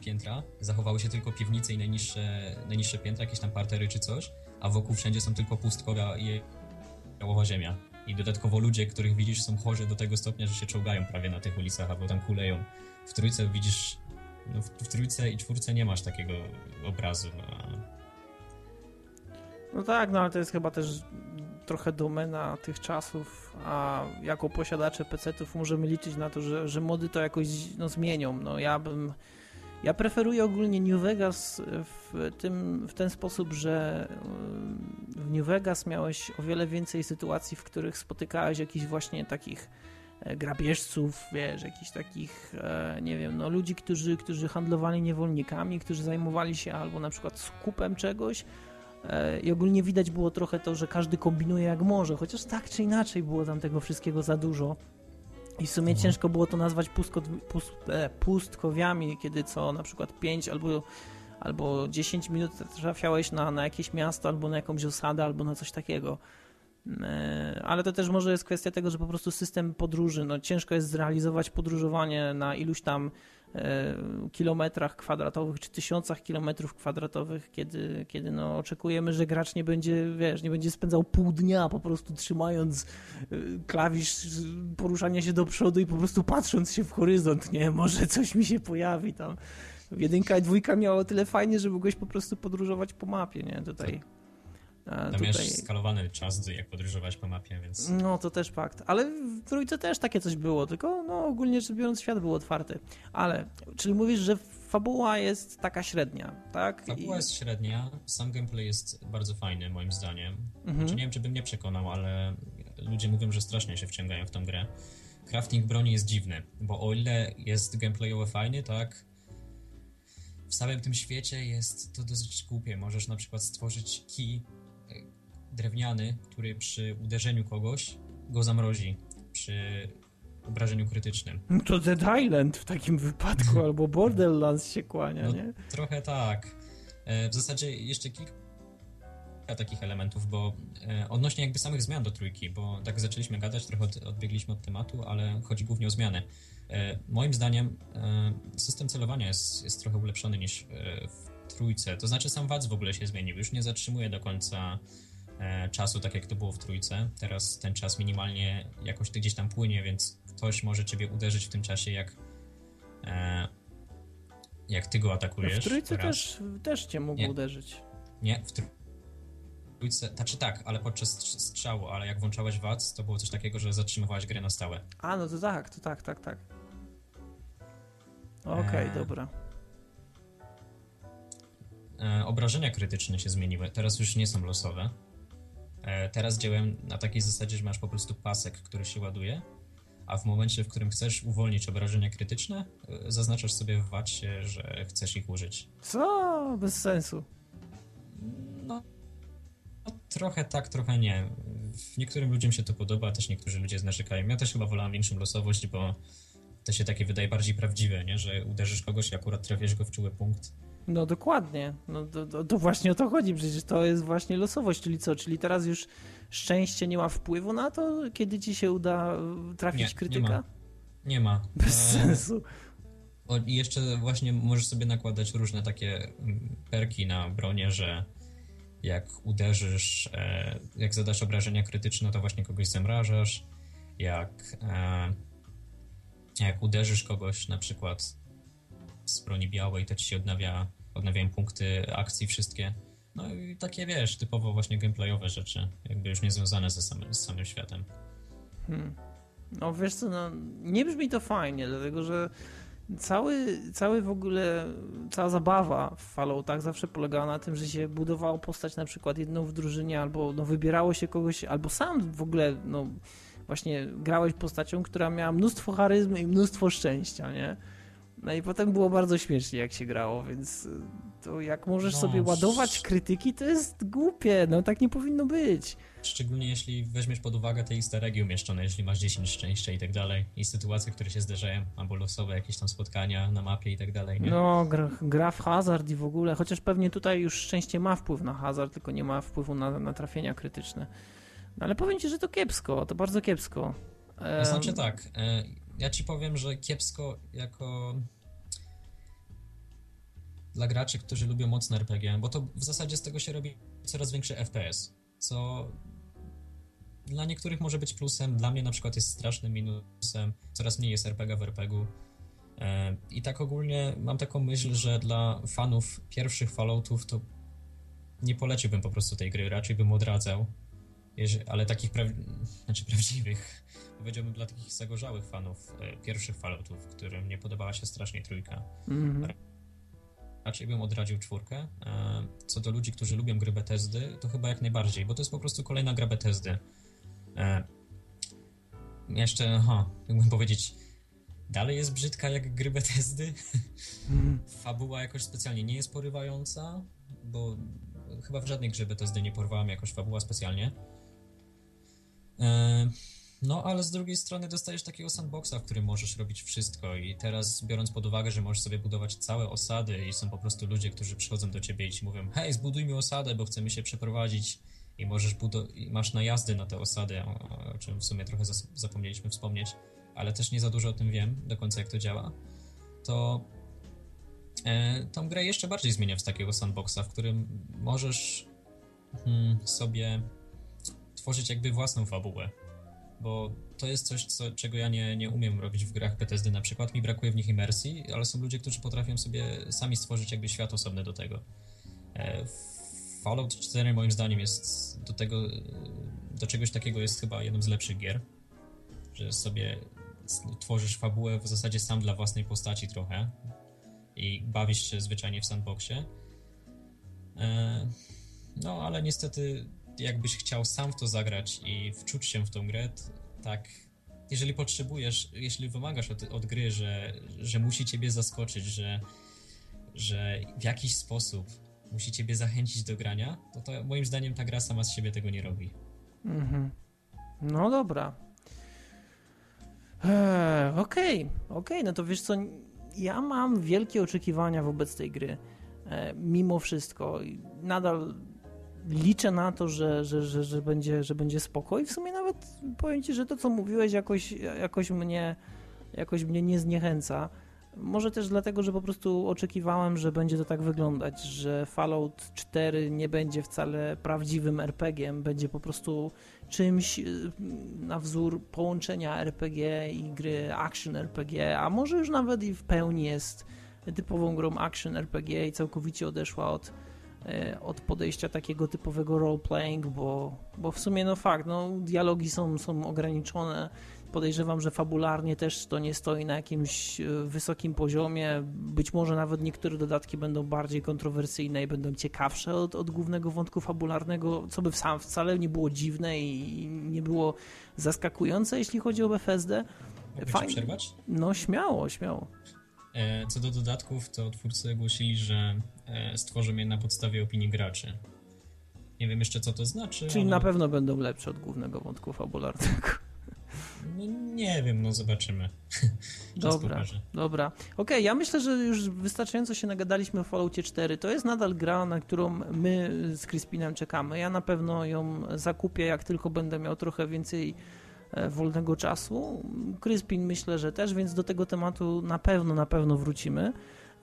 piętra. Zachowały się tylko piwnice i najniższe, najniższe piętra, jakieś tam partery czy coś, a wokół wszędzie są tylko pustkowia i jałowa ziemia. I dodatkowo ludzie, których widzisz, są chorzy do tego stopnia, że się czołgają prawie na tych ulicach, albo tam kuleją. W trójce widzisz. No w, w trójce i czwórce nie masz takiego obrazu. No tak, no ale to jest chyba też trochę domena tych czasów, a jako posiadacze PC-ów możemy liczyć na to, że, że mody to jakoś no, zmienią. No ja bym... Ja preferuję ogólnie New Vegas w, tym, w ten sposób, że w New Vegas miałeś o wiele więcej sytuacji, w których spotykałeś jakichś właśnie takich e, grabieżców, wiesz, jakichś takich, e, nie wiem, no ludzi, którzy, którzy handlowali niewolnikami, którzy zajmowali się albo na przykład skupem czegoś, i ogólnie widać było trochę to, że każdy kombinuje jak może, chociaż tak czy inaczej było tam tego wszystkiego za dużo. I w sumie mhm. ciężko było to nazwać pustko, pust, e, pustkowiami, kiedy co na przykład 5 albo, albo 10 minut trafiałeś na, na jakieś miasto, albo na jakąś osadę, albo na coś takiego. E, ale to też może jest kwestia tego, że po prostu system podróży, no ciężko jest zrealizować podróżowanie na iluś tam e, kilometrach kwadratowych czy tysiącach kilometrów kwadratowych, kiedy, kiedy no oczekujemy, że gracz nie będzie, wiesz, nie będzie spędzał pół dnia po prostu trzymając e, klawisz poruszania się do przodu i po prostu patrząc się w horyzont, nie, może coś mi się pojawi tam. Jedynka i dwójka miało tyle fajnie, że mogłeś po prostu podróżować po mapie, nie, tutaj... Tam tutaj... skalowany czas, jak podróżować po mapie, więc... No, to też fakt. Ale w trójce też takie coś było, tylko no ogólnie rzecz biorąc świat był otwarty. Ale, czyli mówisz, że fabuła jest taka średnia, tak? Fabuła I... jest średnia, sam gameplay jest bardzo fajny moim zdaniem. Mhm. Znaczy, nie wiem, czy bym nie przekonał, ale ludzie mówią, że strasznie się wciągają w tą grę. Crafting broni jest dziwny, bo o ile jest gameplayowo fajny, tak w samym tym świecie jest to dosyć głupie. Możesz na przykład stworzyć key drewniany, który przy uderzeniu kogoś go zamrozi przy obrażeniu krytycznym. No to Dead Island w takim wypadku, albo Borderlands się kłania, no, nie? Trochę tak. E, w zasadzie jeszcze kilka takich elementów, bo e, odnośnie jakby samych zmian do trójki, bo tak zaczęliśmy gadać, trochę odbiegliśmy od tematu, ale chodzi głównie o zmiany. E, moim zdaniem system celowania jest, jest trochę ulepszony niż w trójce, to znaczy sam WAC w ogóle się zmienił, już nie zatrzymuje do końca czasu, tak jak to było w trójce. Teraz ten czas minimalnie jakoś to gdzieś tam płynie, więc ktoś może ciebie uderzyć w tym czasie, jak e, jak ty go atakujesz. w trójce też, też cię mógł nie. uderzyć. Nie, w trójce, znaczy tak, ale podczas strzału, ale jak włączałeś WAC, to było coś takiego, że zatrzymywałeś grę na stałe. A, no to tak, to tak, tak, tak. Okej, okay, e... dobra. E, obrażenia krytyczne się zmieniły. Teraz już nie są losowe. E, teraz działają na takiej zasadzie, że masz po prostu pasek, który się ładuje, a w momencie, w którym chcesz uwolnić obrażenia krytyczne, e, zaznaczasz sobie w wacie, że chcesz ich użyć. Co? Bez sensu. No, no, trochę tak, trochę nie. Niektórym ludziom się to podoba, też niektórzy ludzie narzekają. Ja też chyba wolałem większą losowość, bo to się takie wydaje bardziej prawdziwe, nie? że uderzysz kogoś i akurat trafisz go w czuły punkt no dokładnie. No, to, to, to, właśnie o to chodzi. Przecież to jest właśnie losowość. Czyli co? Czyli teraz już szczęście nie ma wpływu na to, kiedy ci się uda trafić nie, krytyka? Nie ma. Nie ma. Bez e... sensu. O, I jeszcze właśnie możesz sobie nakładać różne takie mm, perki na bronię, że jak uderzysz, e, jak zadasz obrażenia krytyczne, to właśnie kogoś zamrażasz. Jak, e, jak uderzysz kogoś na przykład z broni białej, ci się odnawia, odnawiają punkty akcji wszystkie. No i takie, wiesz, typowo właśnie gameplayowe rzeczy, jakby już nie związane ze samym, z samym światem. Hmm. No wiesz co, no, nie brzmi to fajnie, dlatego że cały, cały w ogóle, cała zabawa w Falloutach zawsze polegała na tym, że się budowało postać na przykład jedną w drużynie, albo no, wybierało się kogoś, albo sam w ogóle, no właśnie grałeś postacią, która miała mnóstwo charyzmy i mnóstwo szczęścia, nie? No i potem było bardzo śmiesznie, jak się grało, więc y, to jak możesz no, sobie ładować krytyki, to jest głupie, no tak nie powinno być. Szczególnie jeśli weźmiesz pod uwagę te easter eggi umieszczone, jeśli masz 10 szczęścia i tak dalej, i sytuacje, które się zdarzają, albo losowe jakieś tam spotkania na mapie i tak dalej, nie? No, gra, gra w hazard i w ogóle, chociaż pewnie tutaj już szczęście ma wpływ na hazard, tylko nie ma wpływu na, na trafienia krytyczne. No, ale powiem ci, że to kiepsko, to bardzo kiepsko. To znaczy tak, e, ja ci powiem, że kiepsko jako dla graczy, którzy lubią mocne RPG, bo to w zasadzie z tego się robi coraz większy FPS, co dla niektórych może być plusem, dla mnie na przykład jest strasznym minusem, coraz mniej jest RPG w RPG-u. E, I tak ogólnie mam taką myśl, że dla fanów pierwszych Falloutów to nie poleciłbym po prostu tej gry, raczej bym odradzał. ale takich pra... znaczy prawdziwych, powiedziałbym dla takich zagorzałych fanów e, pierwszych Falloutów, którym nie podobała się strasznie trójka. Mm -hmm raczej bym odradził czwórkę. E, co do ludzi, którzy lubią gry Bethesdy, to chyba jak najbardziej, bo to jest po prostu kolejna gra Bethesdy. E, jeszcze, ha, mógłbym powiedzieć, dalej jest brzydka jak gry Bethesdy. Mm. Fabuła jakoś specjalnie nie jest porywająca, bo chyba w żadnej grze Bethesdy nie porwała jakoś fabuła specjalnie. No, ale z drugiej strony dostajesz takiego sandboxa, w którym możesz robić wszystko i teraz biorąc pod uwagę, że możesz sobie budować całe osady i są po prostu ludzie, którzy przychodzą do ciebie i ci mówią hej, zbudujmy osadę, bo chcemy się przeprowadzić. I możesz budo- masz najazdy na te osady, o, czym w sumie trochę zapomnieliśmy wspomnieć, ale też nie za dużo o tym wiem do końca, jak to działa, to e, tą grę jeszcze bardziej zmienia w takiego sandboxa, w którym możesz hmm, sobie tworzyć jakby własną fabułę bo to jest coś, co, czego ja nie, nie umiem robić w grach Bethesdy na przykład. Mi brakuje w nich imersji, ale są ludzie, którzy potrafią sobie sami stworzyć jakby świat osobny do tego. E, Fallout 4 moim zdaniem jest do tego, do czegoś takiego jest chyba jedną z lepszych gier, że sobie tworzysz fabułę w zasadzie sam dla własnej postaci trochę i bawisz się zwyczajnie w sandboxie. E, no, ale niestety jakbyś chciał sam w to zagrać i wczuć się w tą grę, tak, jeżeli potrzebujesz, jeśli wymagasz od, od gry, że, że musi ciebie zaskoczyć, że, że w jakiś sposób musi ciebie zachęcić do grania, to, to moim zdaniem ta gra sama z siebie tego nie robi. Mhm. No dobra. Eee, okej, okay, okay, no to wiesz co, ja mam wielkie oczekiwania wobec tej gry. E, mimo wszystko. Nadal liczę na to, że, że, że, że, będzie, że będzie spoko i w sumie nawet powiem Ci, że to, co mówiłeś, jakoś, jakoś, mnie, jakoś mnie nie zniechęca. Może też dlatego, że po prostu oczekiwałem, że będzie to tak wyglądać, że Fallout 4 nie będzie wcale prawdziwym RPG-iem, będzie po prostu czymś y, na wzór połączenia RPG i gry action RPG, a może już nawet i w pełni jest typową grą action RPG i całkowicie odeszła od od podejścia takiego typowego role-playing, bo, bo w sumie no fakt, no, dialogi są, są ograniczone. Podejrzewam, że fabularnie też to nie stoi na jakimś e, wysokim poziomie. Być może nawet niektóre dodatki będą bardziej kontrowersyjne i będą ciekawsze od, od głównego wątku fabularnego, co by sam wcale nie było dziwne i nie było zaskakujące, jeśli chodzi o Bethesdę. Mogę Fajnie. No śmiało, śmiało. E, co do dodatków, to twórcy ogłosili, że e, stworzą je na podstawie opinii graczy. Nie wiem jeszcze, co to znaczy. Czyli ale... na pewno będą lepsze od głównego wątku fabularnego. No, nie wiem, no zobaczymy. dobra, dobra. Okej, okay, ja myślę, że już wystarczająco się nagadaliśmy o Falloutie 4. To jest nadal gra, na którą my z Crispinem czekamy. Ja na pewno ją zakupię, jak tylko będę miał trochę więcej wolnego czasu. Kryspin myślę, że też, więc do tego tematu na pewno, na pewno wrócimy.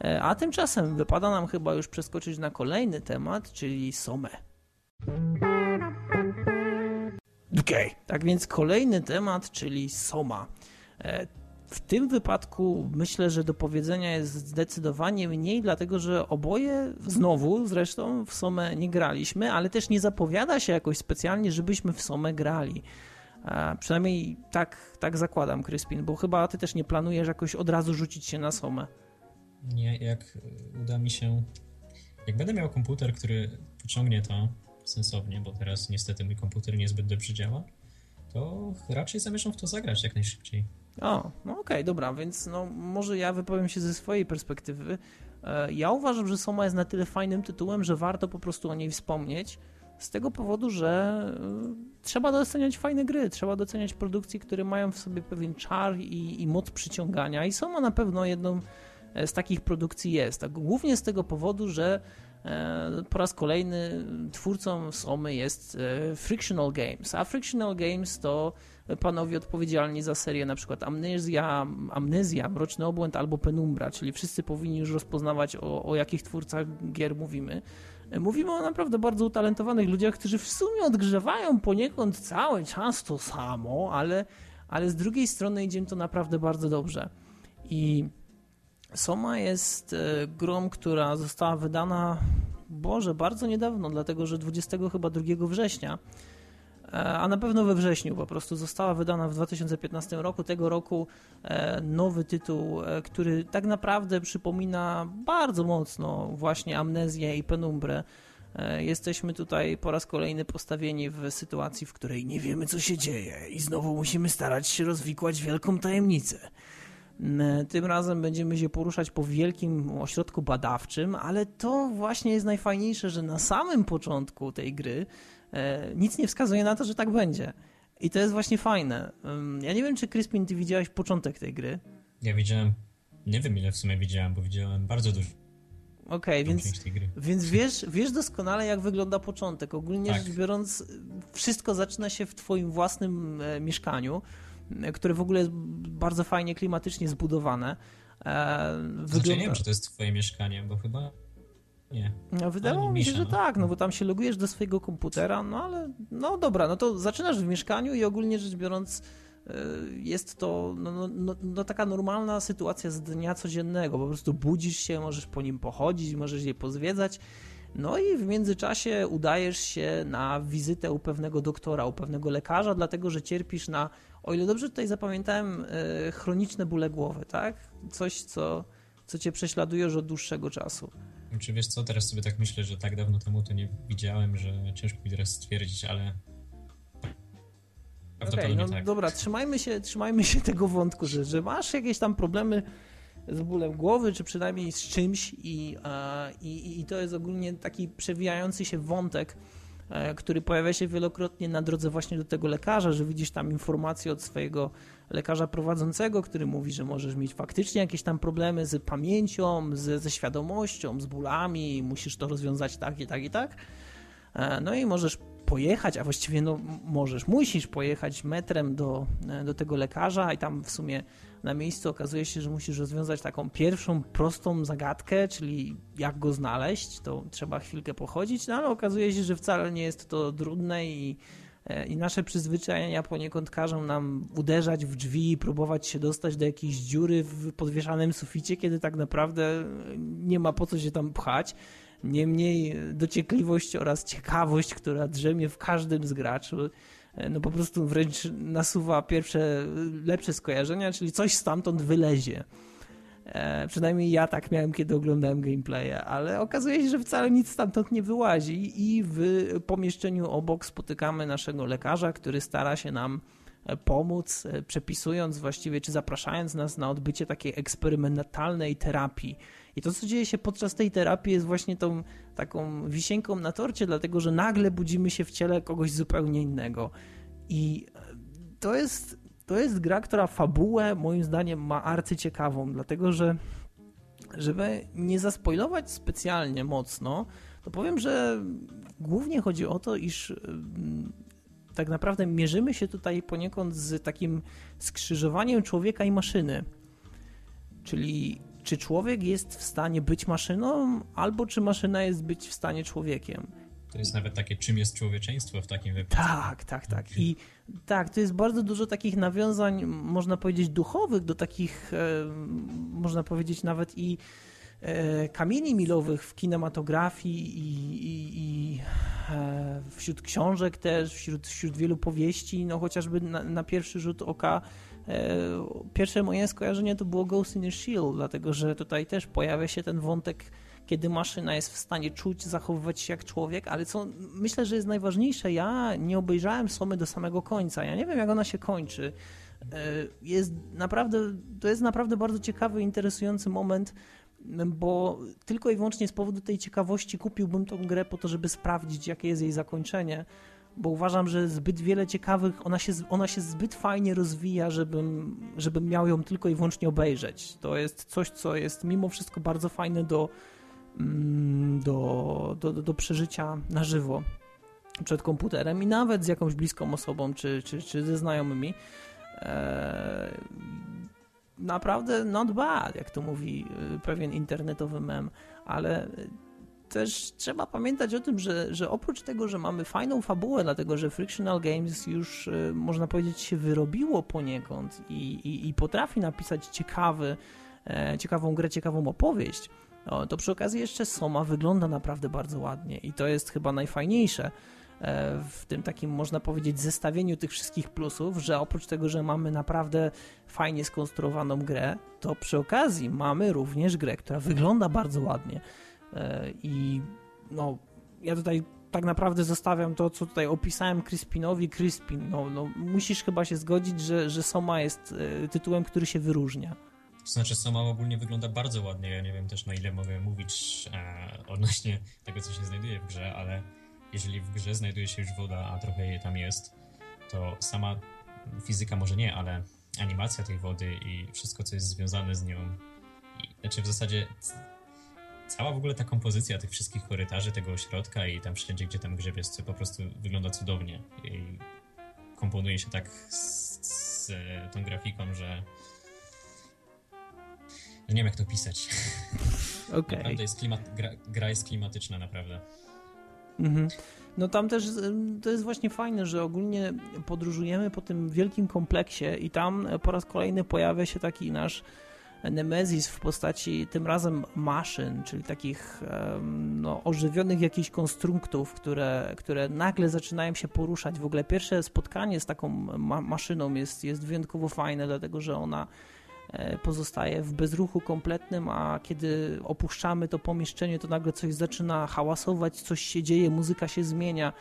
E, a tymczasem wypada nam chyba już przeskoczyć na kolejny temat, czyli Somę. Okej, okay. tak więc kolejny temat, czyli Soma. E, w tym wypadku myślę, że do powiedzenia jest zdecydowanie mniej, dlatego że oboje znowu zresztą w Somę nie graliśmy, ale też nie zapowiada się jakoś specjalnie, żebyśmy w Somę grali. Przynajmniej tak, tak zakładam, Kryspin, bo chyba ty też nie planujesz jakoś od razu rzucić się na Somę. Nie, jak uda mi się. Jak będę miał komputer, który pociągnie to sensownie, bo teraz niestety mój komputer niezbyt dobrze działa, to raczej zamierzam w to zagrać jak najszybciej. O, no okej, okay, dobra, więc no, może ja wypowiem się ze swojej perspektywy. E, ja uważam, że Soma jest na tyle fajnym tytułem, że warto po prostu o niej wspomnieć z tego powodu, że y, trzeba doceniać fajne gry, trzeba doceniać produkcje, które mają w sobie pewien czar i, i moc przyciągania i Soma na pewno jedną e, z takich produkcji jest. Głównie z tego powodu, że e, po raz kolejny twórcą Somy jest e, Frictional Games, a Frictional Games to panowie odpowiedzialni za serię na przykład Amnezja, Amnezja, Mroczny Obłęd albo Penumbra, czyli wszyscy powinni już rozpoznawać o, o jakich twórcach gier mówimy. Mówimy o naprawdę bardzo utalentowanych ludziach, którzy w sumie odgrzewają poniekąd cały czas to samo, ale, ale z drugiej strony idzie im to naprawdę bardzo dobrze. I Soma jest e, grą, która została wydana, Boże, bardzo niedawno, dlatego że 20 chyba 2 września a na pewno we wrześniu po prostu została wydana w 2015 roku. Tego roku e, nowy tytuł, e, który tak naprawdę przypomina bardzo mocno właśnie Amnezję i Penumbrę. E, jesteśmy tutaj po raz kolejny postawieni w sytuacji, w której nie wiemy, co się dzieje, i znowu musimy starać się rozwikłać wielką tajemnicę. Tym razem będziemy się poruszać po wielkim ośrodku badawczym, ale to właśnie jest najfajniejsze, że na samym początku tej gry nic nie wskazuje na to, że tak będzie. I to jest właśnie fajne. Ja nie wiem, czy Crispin, ty widziałeś początek tej gry? Ja widziałem, nie wiem ile w sumie widziałem, bo widziałem bardzo dużo. Okej, okay, więc, więc wiesz, wiesz doskonale, jak wygląda początek. Ogólnie tak. rzecz biorąc, wszystko zaczyna się w twoim własnym e, mieszkaniu, e, które w ogóle jest bardzo fajnie klimatycznie zbudowane. E, wygląda... Znaczy, nie wiem, czy to jest twoje mieszkanie, bo chyba nie. No, wydawało mi się, że no. tak, no bo tam się logujesz do swojego komputera, no ale no dobra, no to zaczynasz w mieszkaniu i ogólnie rzecz biorąc e, jest to no, no, no, no, taka normalna sytuacja z dnia codziennego. Po prostu budzisz się, możesz po nim pochodzić, możesz je pozwiedzać. No i w międzyczasie udajesz się na wizytę u pewnego doktora, u pewnego lekarza, dlatego że cierpisz na, o ile dobrze tutaj zapamiętałem, e, chroniczne bóle głowy, tak? Coś, co, co cię prześladuje już od dłuższego czasu. Czy wiesz co, teraz sobie tak myślę, że tak dawno temu to nie widziałem, że ciężko mi teraz stwierdzić, ale okay, no tak. dobra, trzymajmy się, trzymajmy się tego wątku, że, że masz jakieś tam problemy z bólem głowy, czy przynajmniej z czymś i, i, i to jest ogólnie taki przewijający się wątek, e, który pojawia się wielokrotnie na drodze właśnie do tego lekarza, że widzisz tam informacje od swojego lekarza prowadzącego, który mówi, że możesz mieć faktycznie jakieś tam problemy z pamięcią, z, ze świadomością, z bólami, musisz to rozwiązać tak i tak i tak. E, no i możesz pojechać, a właściwie no możesz, musisz pojechać metrem do, e, do tego lekarza i tam w sumie na miejscu okazuje się, że musisz rozwiązać taką pierwszą prostą zagadkę, czyli jak go znaleźć, to trzeba chwilkę pochodzić, no ale okazuje się, że wcale nie jest to trudne i i nasze przyzwyczajenia poniekąd każą nam uderzać w drzwi i próbować się dostać do jakiejś dziury w podwieszanym suficie, kiedy tak naprawdę nie ma po co się tam pchać. Niemniej dociekliwość oraz ciekawość, która drzemie w każdym z graczy, e, no po prostu wręcz nasuwa pierwsze lepsze skojarzenia, czyli coś stamtąd wylezie. E, przynajmniej ja tak miałem, kiedy oglądałem gameplaye, ale okazuje się, że wcale nic stamtąd nie wyłazi i w pomieszczeniu obok spotykamy naszego lekarza, który stara się nam e, pomóc, e, przepisując właściwie, czy zapraszając nas na odbycie takiej eksperymentalnej terapii. I to, co dzieje się podczas tej terapii, jest właśnie tą taką wisienką na torcie, dlatego że nagle budzimy się w ciele kogoś zupełnie innego. I to jest to jest gra, która fabułę moim zdaniem ma arcyciekawą, dlatego że żeby nie zaspoilować specjalnie mocno, to powiem, że głównie chodzi o to, iż mm, tak naprawdę mierzymy się tutaj poniekąd z takim skrzyżowaniem człowieka i maszyny. Czyli czy człowiek jest w stanie być maszyną, albo czy maszyna jest być w stanie człowiekiem. To jest nawet takie, czym jest człowieczeństwo w takim wypadku. Tak, tak, tak. I tak, to jest bardzo dużo takich nawiązań, można powiedzieć, duchowych do takich, e, można powiedzieć, nawet i e, kamieni milowych w kinematografii i, i, i e, wśród książek też, wśród, wśród wielu powieści, no chociażby na, na pierwszy rzut oka pierwsze moje skojarzenie to było Ghost in the Shield, dlatego że tutaj też pojawia się ten wątek kiedy maszyna jest w stanie czuć, zachowywać się jak człowiek, ale co myślę, że jest najważniejsze, ja nie obejrzałem Somy do samego końca. Ja nie wiem, jak ona się kończy. E, jest naprawdę, to jest naprawdę bardzo ciekawy, interesujący moment, bo tylko i wyłącznie z powodu tej ciekawości kupiłbym tą grę po to, żeby sprawdzić, jakie jest jej zakończenie bo uważam, że zbyt wiele ciekawych, ona się, ona się zbyt fajnie rozwija, żebym, żebym miał ją tylko i wyłącznie obejrzeć. To jest coś, co jest mimo wszystko bardzo fajne do do, do, do przeżycia na żywo przed komputerem i nawet z jakąś bliską osobą czy, czy, czy ze znajomymi. Eee, naprawdę not bad, jak to mówi y, pewien internetowy mem, ale też trzeba pamiętać o tym, że, że oprócz tego, że mamy fajną fabułę, dlatego że Frictional Games już y, można powiedzieć się wyrobiło poniekąd i, i, i potrafi napisać ciekawy, e, ciekawą grę, ciekawą opowieść, no, to przy okazji jeszcze Soma wygląda naprawdę bardzo ładnie i to jest chyba najfajniejsze e, w tym takim, można powiedzieć, zestawieniu tych wszystkich plusów, że oprócz tego, że mamy naprawdę fajnie skonstruowaną grę, to przy okazji mamy również grę, która wygląda bardzo ładnie e, i no, ja tutaj tak naprawdę zostawiam to, co tutaj opisałem Crispinowi, Crispin. No, no, musisz chyba się zgodzić, że, że Soma jest y, tytułem, który się wyróżnia. To znaczy, Soma ogólnie wygląda bardzo ładnie. Ja nie wiem też, na ile mogę mówić e, odnośnie tego, co się znajduje w grze, ale jeżeli w grze znajduje się już woda, a trochę jej tam jest, to sama fizyka może nie, ale animacja tej wody i wszystko, co jest związane z nią. I, znaczy, w zasadzie cała w ogóle ta kompozycja tych wszystkich korytarzy, tego ośrodka i tam wszędzie, gdzie tam grzebiesz, po prostu wygląda cudownie. I komponuje się tak z, z tą grafiką, że nie wiem jak to pisać. Okay. Naprawdę jest klimat, gra, gra jest klimatyczna, naprawdę. Mhm. No tam też to jest właśnie fajne, że ogólnie podróżujemy po tym wielkim kompleksie i tam po raz kolejny pojawia się taki nasz Nemezis w postaci tym razem maszyn, czyli takich no, ożywionych jakichś konstruktów, które, które nagle zaczynają się poruszać. W ogóle pierwsze spotkanie z taką ma maszyną jest, jest wyjątkowo fajne, dlatego że ona pozostaje w bezruchu kompletnym, a kiedy opuszczamy to pomieszczenie, to nagle coś zaczyna hałasować, coś się dzieje, muzyka się zmienia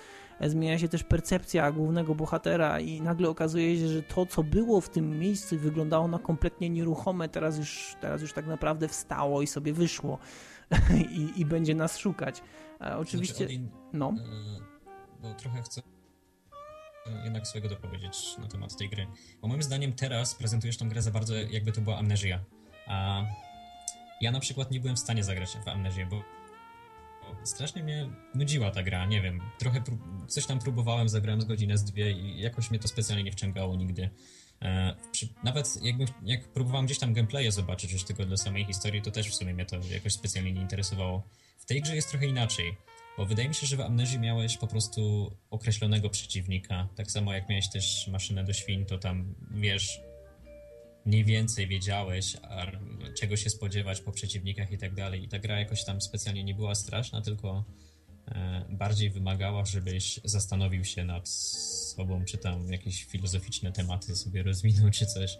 zmienia się też percepcja głównego bohatera i nagle okazuje się, że to, co było w tym miejscu wyglądało na kompletnie nieruchome, teraz już, teraz już tak naprawdę wstało i sobie wyszło I, i będzie nas szukać. A oczywiście, znaczy, Odin, no. E, bo trochę chcę jednak swojego dopowiedzieć na temat tej gry. Bo moim zdaniem teraz prezentujesz tą grę za bardzo jakby to była amnezja. A ja na przykład nie byłem w stanie zagrać w amnezję, bo strasznie mnie nudziła ta gra, nie wiem. Trochę coś tam próbowałem, zagrałem z godzinę, z dwie i jakoś mnie to specjalnie nie wciągało nigdy. E, przy, nawet jakby, jak próbowałem gdzieś tam gameplaye zobaczyć już tylko dla samej historii, to też w sumie mnie to jakoś specjalnie nie interesowało. W tej grze jest trochę inaczej, bo wydaje mi się, że w Amnezji miałeś po prostu określonego przeciwnika. Tak samo jak miałeś też maszynę do świn, to tam wiesz, mniej więcej wiedziałeś, czego się spodziewać po przeciwnikach i tak dalej. I ta gra jakoś tam specjalnie nie była straszna, tylko e, bardziej wymagała, żebyś zastanowił się nad sobą, czy tam jakieś filozoficzne tematy sobie rozwinął, czy coś.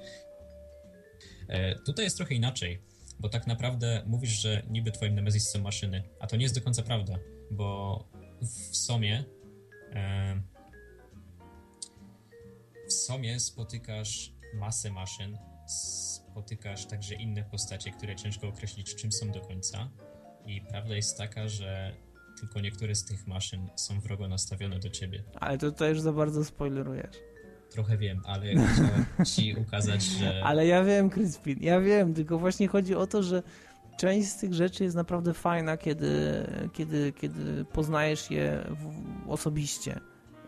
E, tutaj jest trochę inaczej, bo tak naprawdę mówisz, że niby twoim Nemesis są maszyny, a to nie jest do końca prawda, bo w Somie e, w Somie spotykasz masę maszyn, spotykasz także inne postacie, które ciężko określić, czym są do końca. I prawda jest taka, że tylko niektóre z tych maszyn są wrogo nastawione do ciebie. Ale to tutaj już za bardzo spoilerujesz. Trochę wiem, ale chciałem ci ukazać, że... Ale ja wiem, Crispin, ja wiem, tylko właśnie chodzi o to, że część z tych rzeczy jest naprawdę fajna, kiedy, kiedy, kiedy poznajesz je osobiście.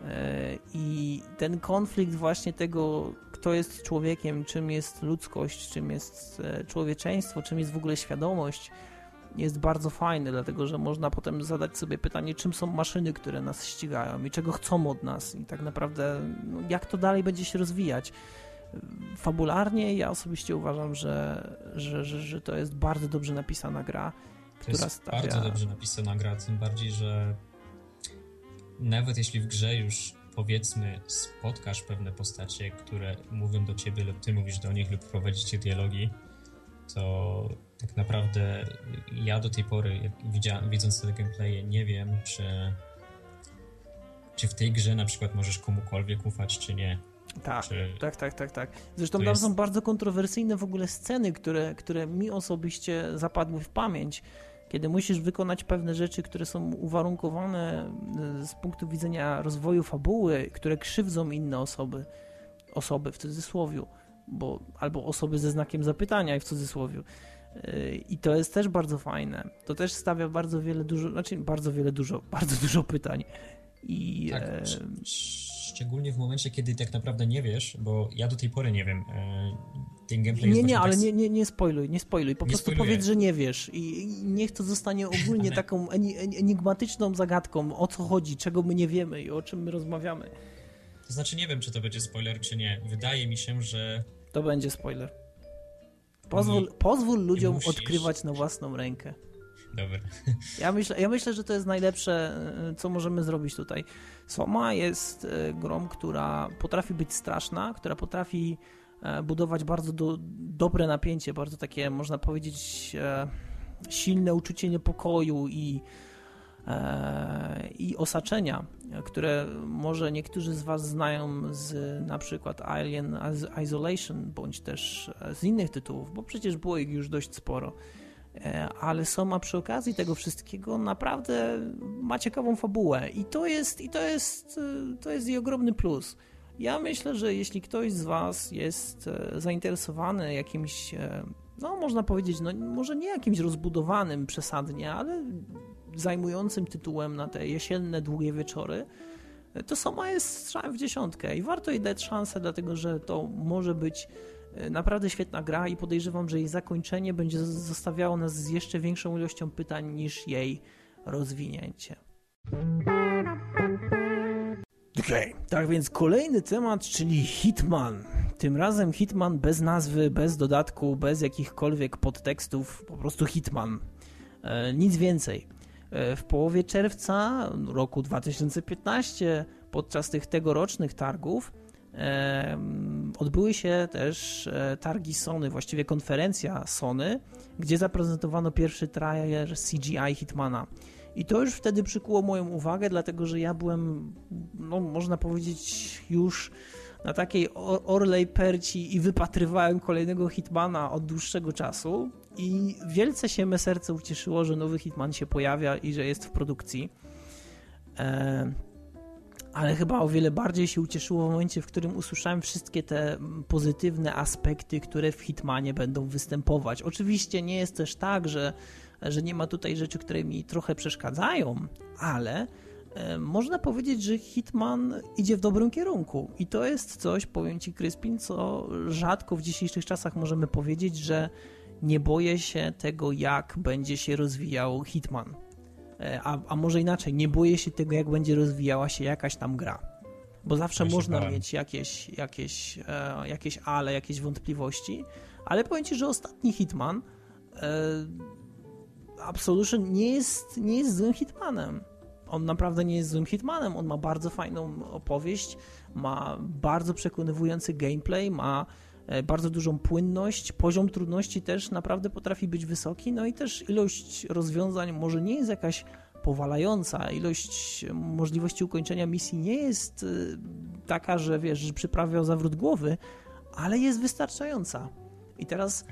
E, I ten konflikt właśnie tego, kto jest człowiekiem, czym jest ludzkość, czym jest e, człowieczeństwo, czym jest w ogóle świadomość, jest bardzo fajny, dlatego że można potem zadać sobie pytanie, czym są maszyny, które nas ścigają i czego chcą od nas i tak naprawdę no, jak to dalej będzie się rozwijać. Fabularnie ja osobiście uważam, że, że, że, że to jest bardzo dobrze napisana gra, to która jest stawia... bardzo dobrze napisana gra, tym bardziej, że nawet jeśli w grze już powiedzmy spotkasz pewne postacie, które mówią do ciebie lub ty mówisz do nich lub prowadzicie dialogi, to tak naprawdę ja do tej pory, widząc te gameplaye, nie wiem, czy, czy w tej grze na przykład możesz komukolwiek ufać, czy nie. Tak, czy... tak, tak, tak, tak. Zresztą tam jest... są bardzo kontrowersyjne w ogóle sceny, które, które mi osobiście zapadły w pamięć kiedy musisz wykonać pewne rzeczy, które są uwarunkowane e, z punktu widzenia rozwoju fabuły, które krzywdzą inne osoby, osoby w cudzysłowie, bo, albo osoby ze znakiem zapytania w cudzysłowie. E, I to jest też bardzo fajne. To też stawia bardzo wiele dużo, znaczy bardzo wiele dużo, bardzo dużo pytań. I, tak, e... Szczególnie w momencie, kiedy tak naprawdę nie wiesz, bo ja do tej pory nie wiem. E ten gameplay Nie, nie, ale tak... nie, nie, nie spoiluj, nie spoiluj. Po nie prostu spoiluję. powiedz, że nie wiesz i niech to zostanie ogólnie ale... taką enigmatyczną zagadką, o co chodzi, czego my nie wiemy i o czym my rozmawiamy. To znaczy nie wiem, czy to będzie spoiler, czy nie. Wydaje mi się, że... To będzie spoiler. Pozwól, nie, pozwól ludziom odkrywać na własną rękę. Dobra. Ja myślę, ja myślę, że to jest najlepsze, e, co możemy zrobić tutaj. Soma jest e, grą, która potrafi być straszna, która potrafi E, budować bardzo do, dobre napięcie, bardzo takie, można powiedzieć, e, silne uczucie niepokoju i e, i osaczenia, które może niektórzy z Was znają z na przykład Alien Isolation, bądź też z innych tytułów, bo przecież było ich już dość sporo. E, ale Soma przy okazji tego wszystkiego naprawdę ma ciekawą fabułę i to jest, i to jest, e, to jest jej ogromny plus. Ja myślę, że jeśli ktoś z Was jest e, zainteresowany jakimś, no można powiedzieć, no może nie jakimś rozbudowanym przesadnie, ale zajmującym tytułem na te jesienne, długie wieczory, to Soma jest strzałem w dziesiątkę i warto jej dać szansę, dlatego że to może być naprawdę świetna gra i podejrzewam, że jej zakończenie będzie zostawiało nas z jeszcze większą ilością pytań niż jej rozwinięcie. Okay. tak więc kolejny temat, czyli Hitman. Tym razem Hitman bez nazwy, bez dodatku, bez jakichkolwiek podtekstów, po prostu Hitman. E, nic więcej. E, w połowie czerwca roku 2015, podczas tych tegorocznych targów, odbyły się też e, targi Sony, właściwie konferencja Sony, gdzie zaprezentowano pierwszy trailer CGI Hitmana. I to już wtedy przykuło moją uwagę, dlatego że ja byłem, no można powiedzieć, już na takiej orlej perci i wypatrywałem kolejnego Hitmana od dłuższego czasu. I wielce się me serce ucieszyło, że nowy Hitman się pojawia i że jest w produkcji. E ale chyba o wiele bardziej się ucieszyło w momencie, w którym usłyszałem wszystkie te pozytywne aspekty, które w Hitmanie będą występować. Oczywiście nie jest też tak, że, że nie ma tutaj rzeczy, które mi trochę przeszkadzają, ale e, można powiedzieć, że Hitman idzie w dobrym kierunku i to jest coś, powiem Ci Kryspin, co rzadko w dzisiejszych czasach możemy powiedzieć, że nie boję się tego, jak będzie się rozwijał Hitman. E, a, a może inaczej, nie boję się tego, jak będzie rozwijała się jakaś tam gra. Bo zawsze można mieć jakieś, jakieś, e, jakieś ale, jakieś wątpliwości, ale powiem Ci, że ostatni Hitman e, Absolution nie jest, nie jest złym Hitmanem. On naprawdę nie jest złym Hitmanem, on ma bardzo fajną opowieść, ma bardzo przekonywujący gameplay, ma bardzo dużą płynność, poziom trudności też naprawdę potrafi być wysoki, no i też ilość rozwiązań może nie jest jakaś powalająca, ilość możliwości ukończenia misji nie jest y, taka, że wiesz, że przyprawia o zawrót głowy, ale jest wystarczająca. I teraz,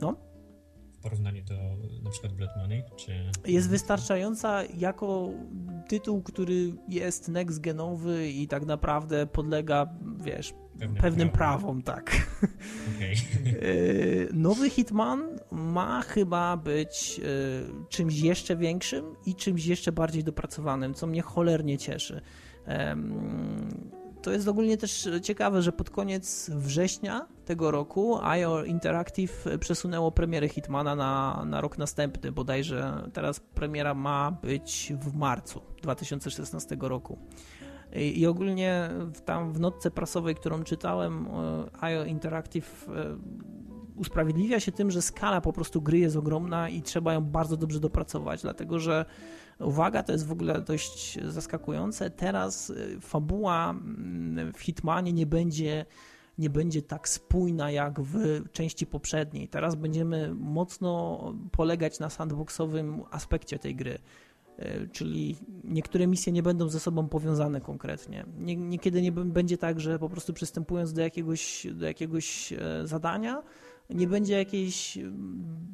no, w porównaniu do na przykład Blood Money? Czy... Jest wystarczająca jako tytuł, który jest next genowy i tak naprawdę podlega, wiesz, pewnym, pewnym prawom, tak. Okay. Nowy Hitman ma chyba być e, czymś jeszcze większym i czymś jeszcze bardziej dopracowanym, co mnie cholernie cieszy. To jest ogólnie też ciekawe, że pod koniec września tego roku IO Interactive przesunęło premierę Hitmana na, na rok następny, bodajże teraz premiera ma być w marcu 2016 roku. I, i ogólnie tam w notce prasowej, którą czytałem, e, IO Interactive e, usprawiedliwia się tym, że skala po prostu gry jest ogromna i trzeba ją bardzo dobrze dopracować, dlatego że Uwaga, to jest w ogóle dość zaskakujące. Teraz y, fabuła mm, w Hitmanie nie będzie nie będzie tak spójna jak w części poprzedniej. Teraz będziemy mocno polegać na sandboxowym aspekcie tej gry. Y, czyli niektóre misje nie będą ze sobą powiązane konkretnie. Niekiedy nie będzie tak, że po prostu przystępując do jakiegoś, do jakiegoś e, zadania, nie będzie jakiejś mm,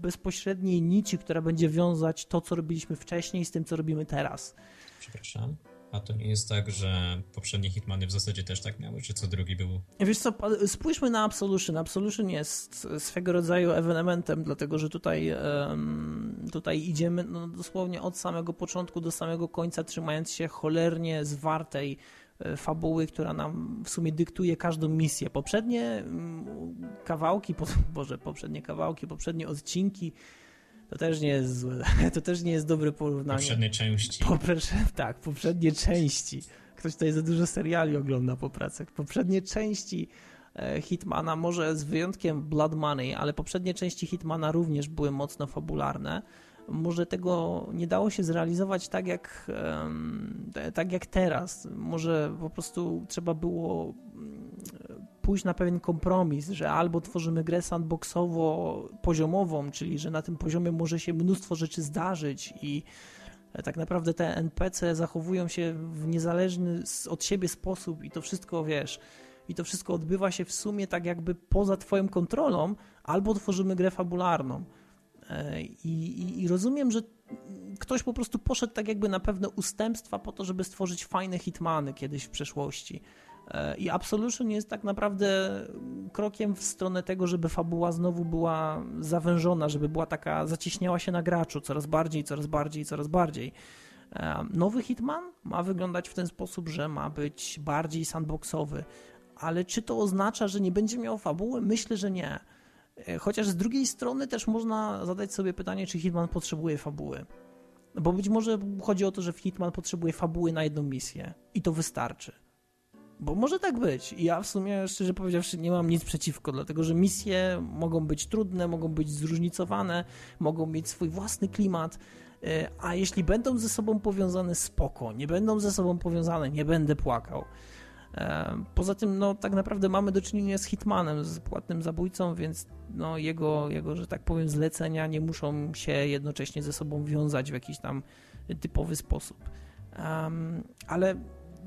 bezpośredniej nici, która będzie wiązać to, co robiliśmy wcześniej z tym, co robimy teraz. Przepraszam. A to nie jest tak, że poprzednie Hitmany w zasadzie też tak miały, czy co drugi był? Wiesz co, spójrzmy na Absolution. Absolution jest swego rodzaju ewenementem, dlatego że tutaj, tutaj idziemy no, dosłownie od samego początku do samego końca, trzymając się cholernie zwartej fabuły, która nam w sumie dyktuje każdą misję. Poprzednie mm, kawałki, po, Boże, poprzednie kawałki, poprzednie odcinki to też nie jest złe, to też nie jest dobre porównanie. Poprzednie części. tak, poprzednie części. Ktoś tutaj za dużo seriali ogląda po pracach. Poprzednie części e, Hitmana, może z wyjątkiem Blood Money, ale poprzednie części Hitmana również były mocno fabularne może tego nie dało się zrealizować tak jak, tak jak teraz. Może po prostu trzeba było mm, pójść na pewien kompromis, że albo tworzymy grę sandboxowo poziomową, czyli że na tym poziomie może się mnóstwo rzeczy zdarzyć i tak naprawdę te NPC zachowują się w niezależny od siebie sposób i to wszystko, wiesz, i to wszystko odbywa się w sumie tak jakby poza twoją kontrolą, albo tworzymy grę fabularną. I, i, I, rozumiem, że ktoś po prostu poszedł tak jakby na pewne ustępstwa po to, żeby stworzyć fajne hitmany kiedyś w przeszłości. E, I Absolution jest tak naprawdę krokiem w stronę tego, żeby fabuła znowu była zawężona, żeby była taka, zacieśniała się na graczu coraz bardziej, coraz bardziej, coraz bardziej. E, nowy Hitman ma wyglądać w ten sposób, że ma być bardziej sandboxowy, ale czy to oznacza, że nie będzie miał fabuły? Myślę, że nie. E, chociaż z drugiej strony też można zadać sobie pytanie, czy Hitman potrzebuje fabuły. Bo być może chodzi o to, że Hitman potrzebuje fabuły na jedną misję i to wystarczy. Bo może tak być. I ja w sumie, szczerze powiedziawszy, nie mam nic przeciwko, dlatego że misje mogą być trudne, mogą być zróżnicowane, mogą mieć swój własny klimat. E, a jeśli będą ze sobą powiązane, spoko. Nie będą ze sobą powiązane, nie będę płakał. E, poza tym, no tak naprawdę mamy do czynienia z Hitmanem, z płatnym zabójcą, więc no, jego, jego, że tak powiem, zlecenia nie muszą się jednocześnie ze sobą wiązać w jakiś tam typowy sposób. Um, ale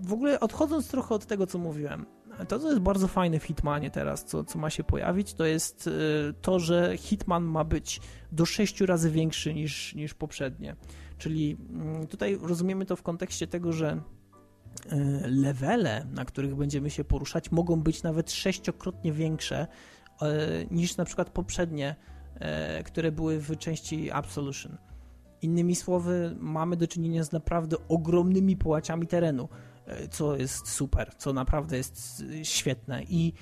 w ogóle odchodząc trochę od tego, co mówiłem, to, co jest bardzo fajne w Hitmanie teraz, co, co ma się pojawić, to jest y, to, że Hitman ma być do sześciu razy większy niż, niż poprzednie. Czyli mm, tutaj rozumiemy to w kontekście tego, że levele, na których będziemy się poruszać, mogą być nawet sześciokrotnie większe y, niż na przykład poprzednie, które były w części Absolution. Innymi słowy, mamy do czynienia z naprawdę ogromnymi połaciami terenu. Co jest super, co naprawdę jest świetne. I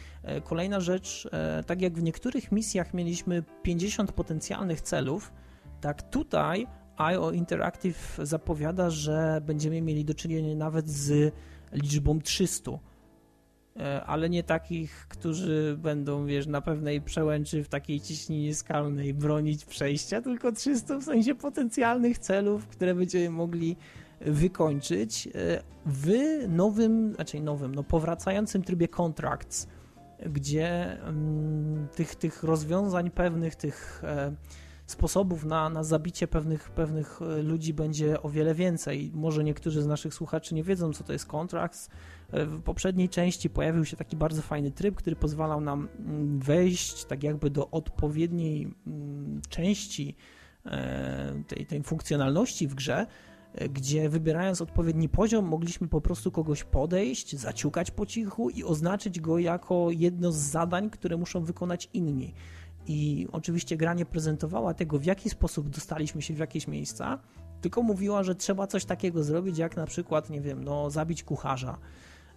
kolejna rzecz, tak jak w niektórych misjach mieliśmy 50 potencjalnych celów, tak tutaj IO Interactive zapowiada, że będziemy mieli do czynienia nawet z liczbą 300 ale nie takich, którzy będą, wiesz, na pewnej przełęczy w takiej ciśnienie skalnej bronić przejścia, tylko 300 w sensie potencjalnych celów, które będziemy mogli wykończyć e, w nowym, znaczy nowym, no powracającym trybie contracts, gdzie mm, tych, tych rozwiązań pewnych, tych e, sposobów na, na zabicie pewnych, pewnych e, ludzi będzie o wiele więcej. Może niektórzy z naszych słuchaczy nie wiedzą, co to jest contracts. W poprzedniej części pojawił się taki bardzo fajny tryb, który pozwalał nam mm, wejść tak jakby do odpowiedniej mm, części tej, tej funkcjonalności w grze, gdzie wybierając odpowiedni poziom mogliśmy po prostu kogoś podejść, zaciukać po cichu i oznaczyć go jako jedno z zadań, które muszą wykonać inni. I oczywiście gra nie prezentowała tego, w jaki sposób dostaliśmy się w jakieś miejsca, tylko mówiła, że trzeba coś takiego zrobić, jak na przykład, nie wiem, no, zabić kucharza.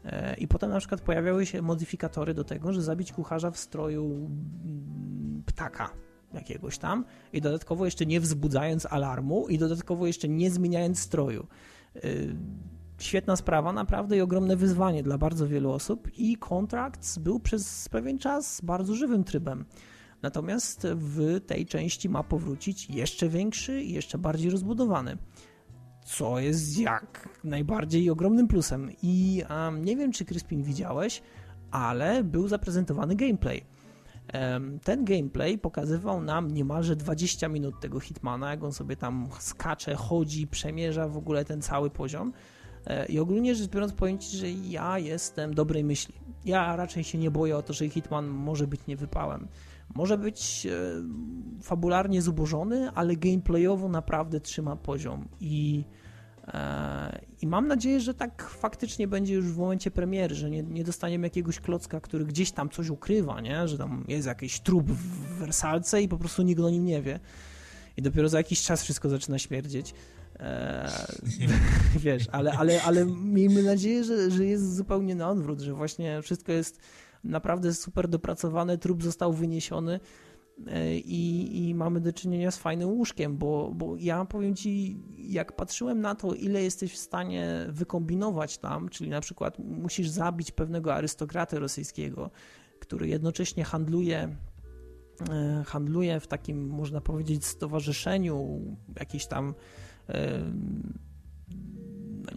E, I potem na przykład pojawiały się modyfikatory do tego, że zabić kucharza w stroju mm, ptaka, jakiegoś tam i dodatkowo jeszcze nie wzbudzając alarmu i dodatkowo jeszcze nie zmieniając stroju. Y, świetna sprawa, naprawdę i ogromne wyzwanie dla bardzo wielu osób i Contracts był przez pewien czas bardzo żywym trybem. Natomiast w tej części ma powrócić jeszcze większy i jeszcze bardziej rozbudowany. Co jest jak najbardziej ogromnym plusem. I um, nie wiem, czy Crispin widziałeś, ale był zaprezentowany gameplay ten gameplay pokazywał nam niemalże 20 minut tego Hitmana, jak on sobie tam skacze, chodzi, przemierza w ogóle ten cały poziom. E, I ogólnie rzecz biorąc, powiem Ci, że ja jestem dobrej myśli. Ja raczej się nie boję o to, że Hitman może być niewypałem. Może być e, fabularnie zubożony, ale gameplayowo naprawdę trzyma poziom. I i mam nadzieję, że tak faktycznie będzie już w momencie premiery, że nie, nie dostaniemy jakiegoś klocka, który gdzieś tam coś ukrywa, nie? że tam jest jakiś trup w wersalce i po prostu nikt o nim nie wie. I dopiero za jakiś czas wszystko zaczyna śmierdzieć. Eee, wiesz, ale, ale, ale miejmy nadzieję, że, że jest zupełnie na odwrót, że właśnie wszystko jest naprawdę super dopracowane, trup został wyniesiony i, i mamy do czynienia z fajnym łóżkiem, bo, bo ja powiem Ci, jak patrzyłem na to, ile jesteś w stanie wykombinować tam, czyli na przykład musisz zabić pewnego arystokraty rosyjskiego, który jednocześnie handluje e, handluje w takim, można powiedzieć, stowarzyszeniu jakiejś tam no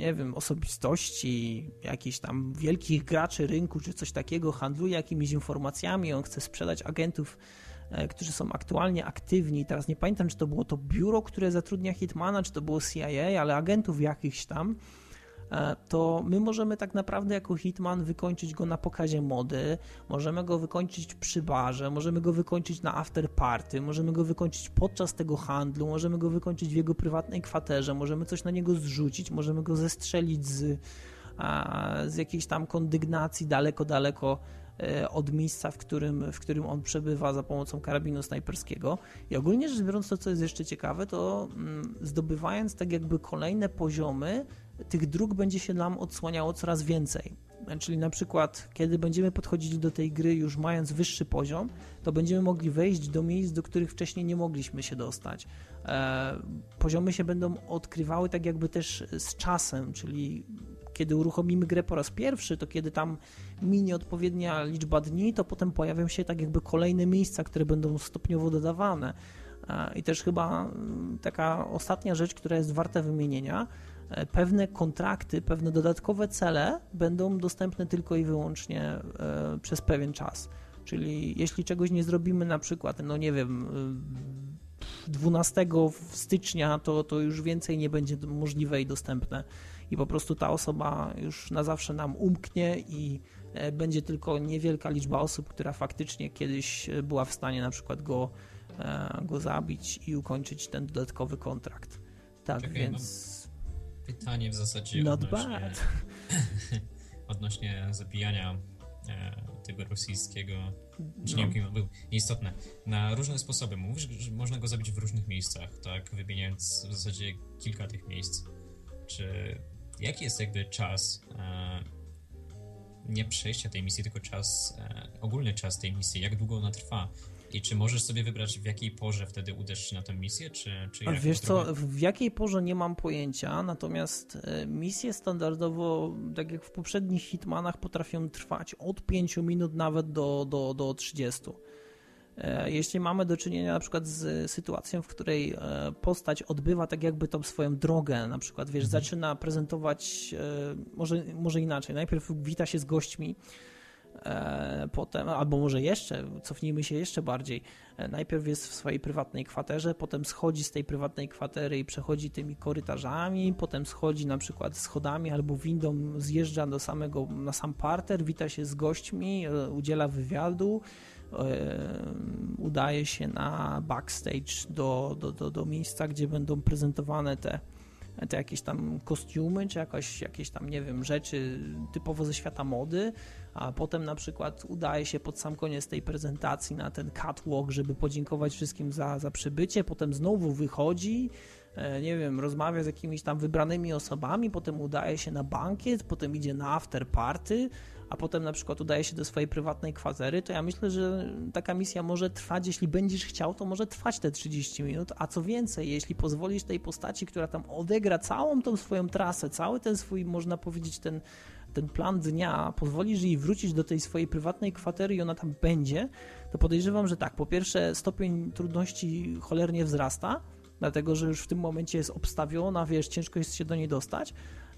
nie wiem, osobistości, jakichś tam wielkich graczy rynku czy coś takiego, handluje jakimiś informacjami, on chce sprzedać agentów e, którzy są aktualnie aktywni, teraz nie pamiętam, czy to było to biuro, które zatrudnia Hitmana, czy to było CIA, ale agentów jakichś tam, to my możemy tak naprawdę jako Hitman wykończyć go na pokazie mody, możemy go wykończyć przy barze, możemy go wykończyć na after party, możemy go wykończyć podczas tego handlu, możemy go wykończyć w jego prywatnej kwaterze, możemy coś na niego zrzucić, możemy go zestrzelić z, z jakiejś tam kondygnacji daleko, daleko e, od miejsca, w którym, w którym on przebywa za pomocą karabinu snajperskiego. I ogólnie rzecz biorąc, to co jest jeszcze ciekawe, to mm, zdobywając tak jakby kolejne poziomy, tych dróg będzie się nam odsłaniało coraz więcej. Czyli na przykład, kiedy będziemy podchodzić do tej gry już mając wyższy poziom, to będziemy mogli wejść do miejsc, do których wcześniej nie mogliśmy się dostać. E, poziomy się będą odkrywały tak jakby też z czasem, czyli kiedy uruchomimy grę po raz pierwszy, to kiedy tam minie odpowiednia liczba dni, to potem pojawią się tak jakby kolejne miejsca, które będą stopniowo dodawane. E, I też chyba mm, taka ostatnia rzecz, która jest warta wymienienia, pewne kontrakty, pewne dodatkowe cele będą dostępne tylko i wyłącznie e, przez pewien czas. Czyli jeśli czegoś nie zrobimy, na przykład, no nie wiem, 12 stycznia, to, to już więcej nie będzie możliwe i dostępne. I po prostu ta osoba już na zawsze nam umknie i e, będzie tylko niewielka liczba osób, która faktycznie kiedyś była w stanie na przykład go, go zabić i ukończyć ten dodatkowy kontrakt. Tak, Czekaj, więc pytanie w zasadzie Not odnośnie, bad. odnośnie zabijania e, tego rosyjskiego, czy no. był, nieistotne. Na różne sposoby. Mówisz, że można go zabić w różnych miejscach, tak, wymieniając w zasadzie kilka tych miejsc. Czy jaki jest jakby czas e, nie przejścia tej misji, tylko czas, e, ogólny czas tej misji, jak długo ona trwa? I czy możesz sobie wybrać, w jakiej porze wtedy uderzysz się na tę misję, czy, czy jak? Wiesz co, w jakiej porze nie mam pojęcia, natomiast e, misje standardowo, tak jak w poprzednich Hitmanach, potrafią trwać od 5 minut nawet do, do, do 30. E, jeśli mamy do czynienia na przykład z sytuacją, w której e, postać odbywa tak jakby tą swoją drogę, na przykład, wiesz, mhm. zaczyna prezentować, może, może inaczej, najpierw wita się z gośćmi, potem, albo może jeszcze, cofnijmy się jeszcze bardziej, e, najpierw jest w swojej prywatnej kwaterze, potem schodzi z tej prywatnej kwatery i przechodzi tymi korytarzami, potem schodzi na przykład schodami albo windą, zjeżdża do samego, na sam parter, wita się z gośćmi, e, udziela wywiadu, udaje się na backstage do, do, do, do miejsca, gdzie będą prezentowane te te jakieś tam kostiumy, czy jakoś, jakieś tam, nie wiem, rzeczy typowo ze świata mody, a potem na przykład udaje się pod sam koniec tej prezentacji na ten catwalk, żeby podziękować wszystkim za, za przybycie, potem znowu wychodzi, e, nie wiem, rozmawia z jakimiś tam wybranymi osobami, potem udaje się na bankiet, potem idzie na after party, a potem na przykład udaje się do swojej prywatnej kwatery, to ja myślę, że taka misja może trwać, jeśli będziesz chciał, to może trwać te 30 minut, a co więcej, jeśli pozwolisz tej postaci, która tam odegra całą tą swoją trasę, cały ten swój, można powiedzieć, ten, ten plan dnia, pozwolisz jej wrócić do tej swojej prywatnej kwatery i ona tam będzie, to podejrzewam, że tak, po pierwsze stopień trudności cholernie wzrasta, dlatego, że już w tym momencie jest obstawiona, wiesz, ciężko jest się do niej dostać,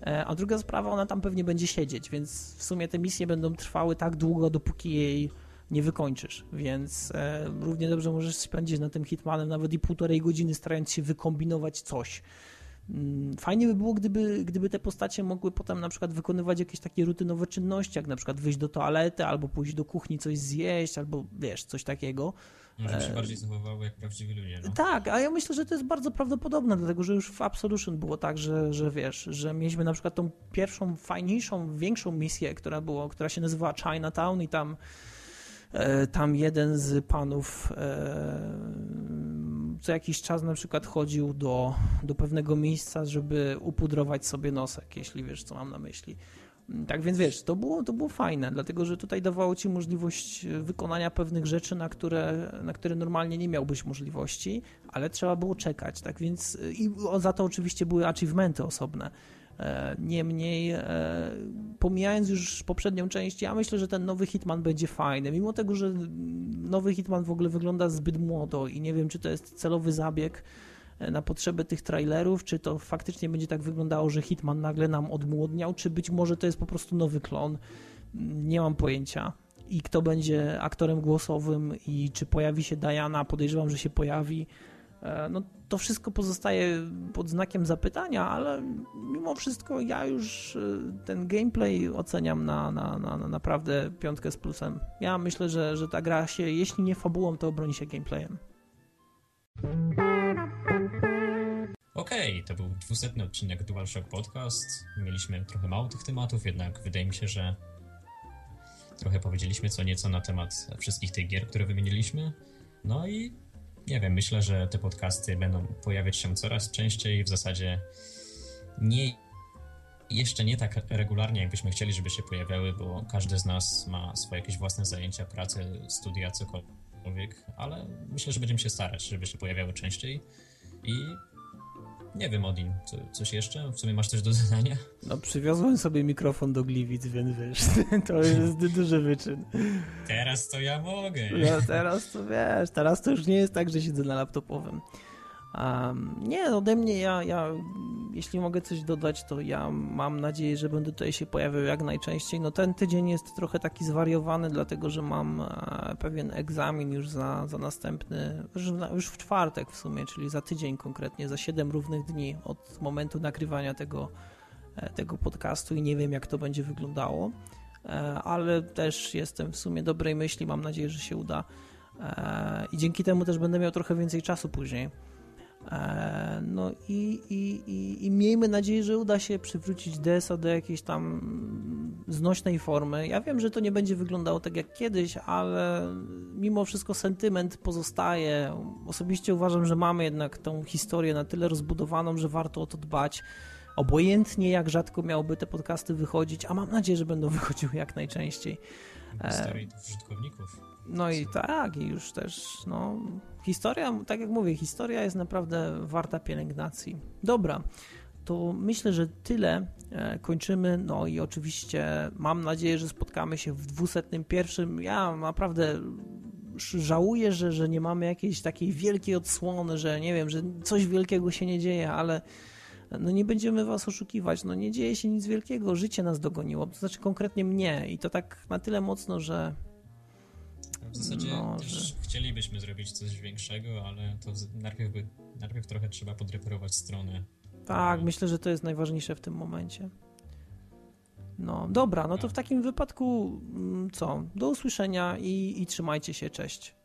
E, a druga sprawa, ona tam pewnie będzie siedzieć, więc w sumie te misje będą trwały tak długo, dopóki jej nie wykończysz, więc e, równie dobrze możesz spędzić na tym Hitmanem nawet i półtorej godziny starając się wykombinować coś. Mm, fajnie by było, gdyby, gdyby te postacie mogły potem na przykład wykonywać jakieś takie rutynowe czynności, jak na przykład wyjść do toalety, albo pójść do kuchni coś zjeść, albo wiesz, coś takiego. Może się e, bardziej zachowywały jak prawdziwi ludzie. No. Tak, a ja myślę, że to jest bardzo prawdopodobne, dlatego że już w Absolution było tak, że, że wiesz, że mieliśmy na przykład tą pierwszą, fajniejszą, większą misję, która, było, która się nazywała Chinatown i tam e, tam jeden z panów e, co jakiś czas na przykład chodził do, do pewnego miejsca, żeby upudrować sobie nosek, jeśli wiesz, co mam na myśli. Tak więc wiesz, to było, to było fajne, dlatego że tutaj dawało ci możliwość wykonania pewnych rzeczy, na które, na które normalnie nie miałbyś możliwości, ale trzeba było czekać. Tak więc i za to oczywiście były achievementy osobne. E, niemniej, e, pomijając już poprzednią część, ja myślę, że ten nowy Hitman będzie fajny. Mimo tego, że nowy Hitman w ogóle wygląda zbyt młodo i nie wiem, czy to jest celowy zabieg e, na potrzeby tych trailerów, czy to faktycznie będzie tak wyglądało, że Hitman nagle nam odmłodniał, czy być może to jest po prostu nowy klon. Nie mam pojęcia. i kto będzie aktorem głosowym i czy pojawi się Diana, podejrzewam, że się pojawi. E, no to wszystko pozostaje pod znakiem zapytania, ale mimo wszystko ja już e, ten gameplay oceniam na, na, na, na naprawdę piątkę z plusem. Ja myślę, że, że ta gra się, jeśli nie fabułą, to obroni się gameplayem. Okej, okay, to był dwusetny odcinek DualShock Podcast. Mieliśmy trochę mało tych tematów, jednak wydaje mi się, że trochę powiedzieliśmy co nieco na temat wszystkich tych gier, które wymieniliśmy. No i nie wiem, myślę, że te podcasty będą pojawiać się coraz częściej. W zasadzie nie, jeszcze nie tak regularnie, jakbyśmy chcieli, żeby się pojawiały, bo każdy z nas ma swoje jakieś własne zajęcia, pracę, studia, cokolwiek, ale myślę, że będziemy się starać, żeby się pojawiały częściej. I nie wiem, Odin, co, coś jeszcze? W sumie masz coś do dodania? No, przywiozłem sobie mikrofon do Gliwic, więc wiesz, to jest duży wyczyn. Teraz to ja mogę. No, teraz to wiesz, teraz to już nie jest tak, że siedzę na laptopowym. Um, nie, ode mnie ja, ja, jeśli mogę coś dodać, to ja mam nadzieję, że będę tutaj się pojawiał jak najczęściej. No ten tydzień jest trochę taki zwariowany, dlatego że mam e, pewien egzamin już za, za następny, już, już w czwartek w sumie, czyli za tydzień konkretnie, za 7 równych dni od momentu nagrywania tego, e, tego podcastu i nie wiem jak to będzie wyglądało, e, ale też jestem w sumie dobrej myśli, mam nadzieję, że się uda. E, i dzięki temu też będę miał trochę więcej czasu później no i, i, i, i, miejmy nadzieję, że uda się przywrócić DSA do jakiejś tam znośnej formy. Ja wiem, że to nie będzie wyglądało tak jak kiedyś, ale mimo wszystko sentyment pozostaje. Osobiście uważam, że mamy jednak tą historię na tyle rozbudowaną, że warto o to dbać. Obojętnie jak rzadko miałyby te podcasty wychodzić, a mam nadzieję, że będą wychodziły jak najczęściej. Historii e, użytkowników. No i tak, i już też, no, historia, tak jak mówię, historia jest naprawdę warta pielęgnacji. Dobra, to myślę, że tyle e, kończymy. No i oczywiście mam nadzieję, że spotkamy się w 201. Ja naprawdę żałuję, że, że nie mamy jakiejś takiej wielkiej odsłony, że nie wiem, że coś wielkiego się nie dzieje, ale no nie będziemy was oszukiwać, no nie dzieje się nic wielkiego, życie nas dogoniło, to znaczy konkretnie mnie i to tak na tyle mocno, że w zasadzie no, też że... chcielibyśmy zrobić coś większego, ale to najpierw, by, najpierw trochę trzeba podreperować stronę. Tak, myślę, że to jest najważniejsze w tym momencie. No, dobra, no to w takim wypadku mm, co? Do usłyszenia i, i trzymajcie się, cześć.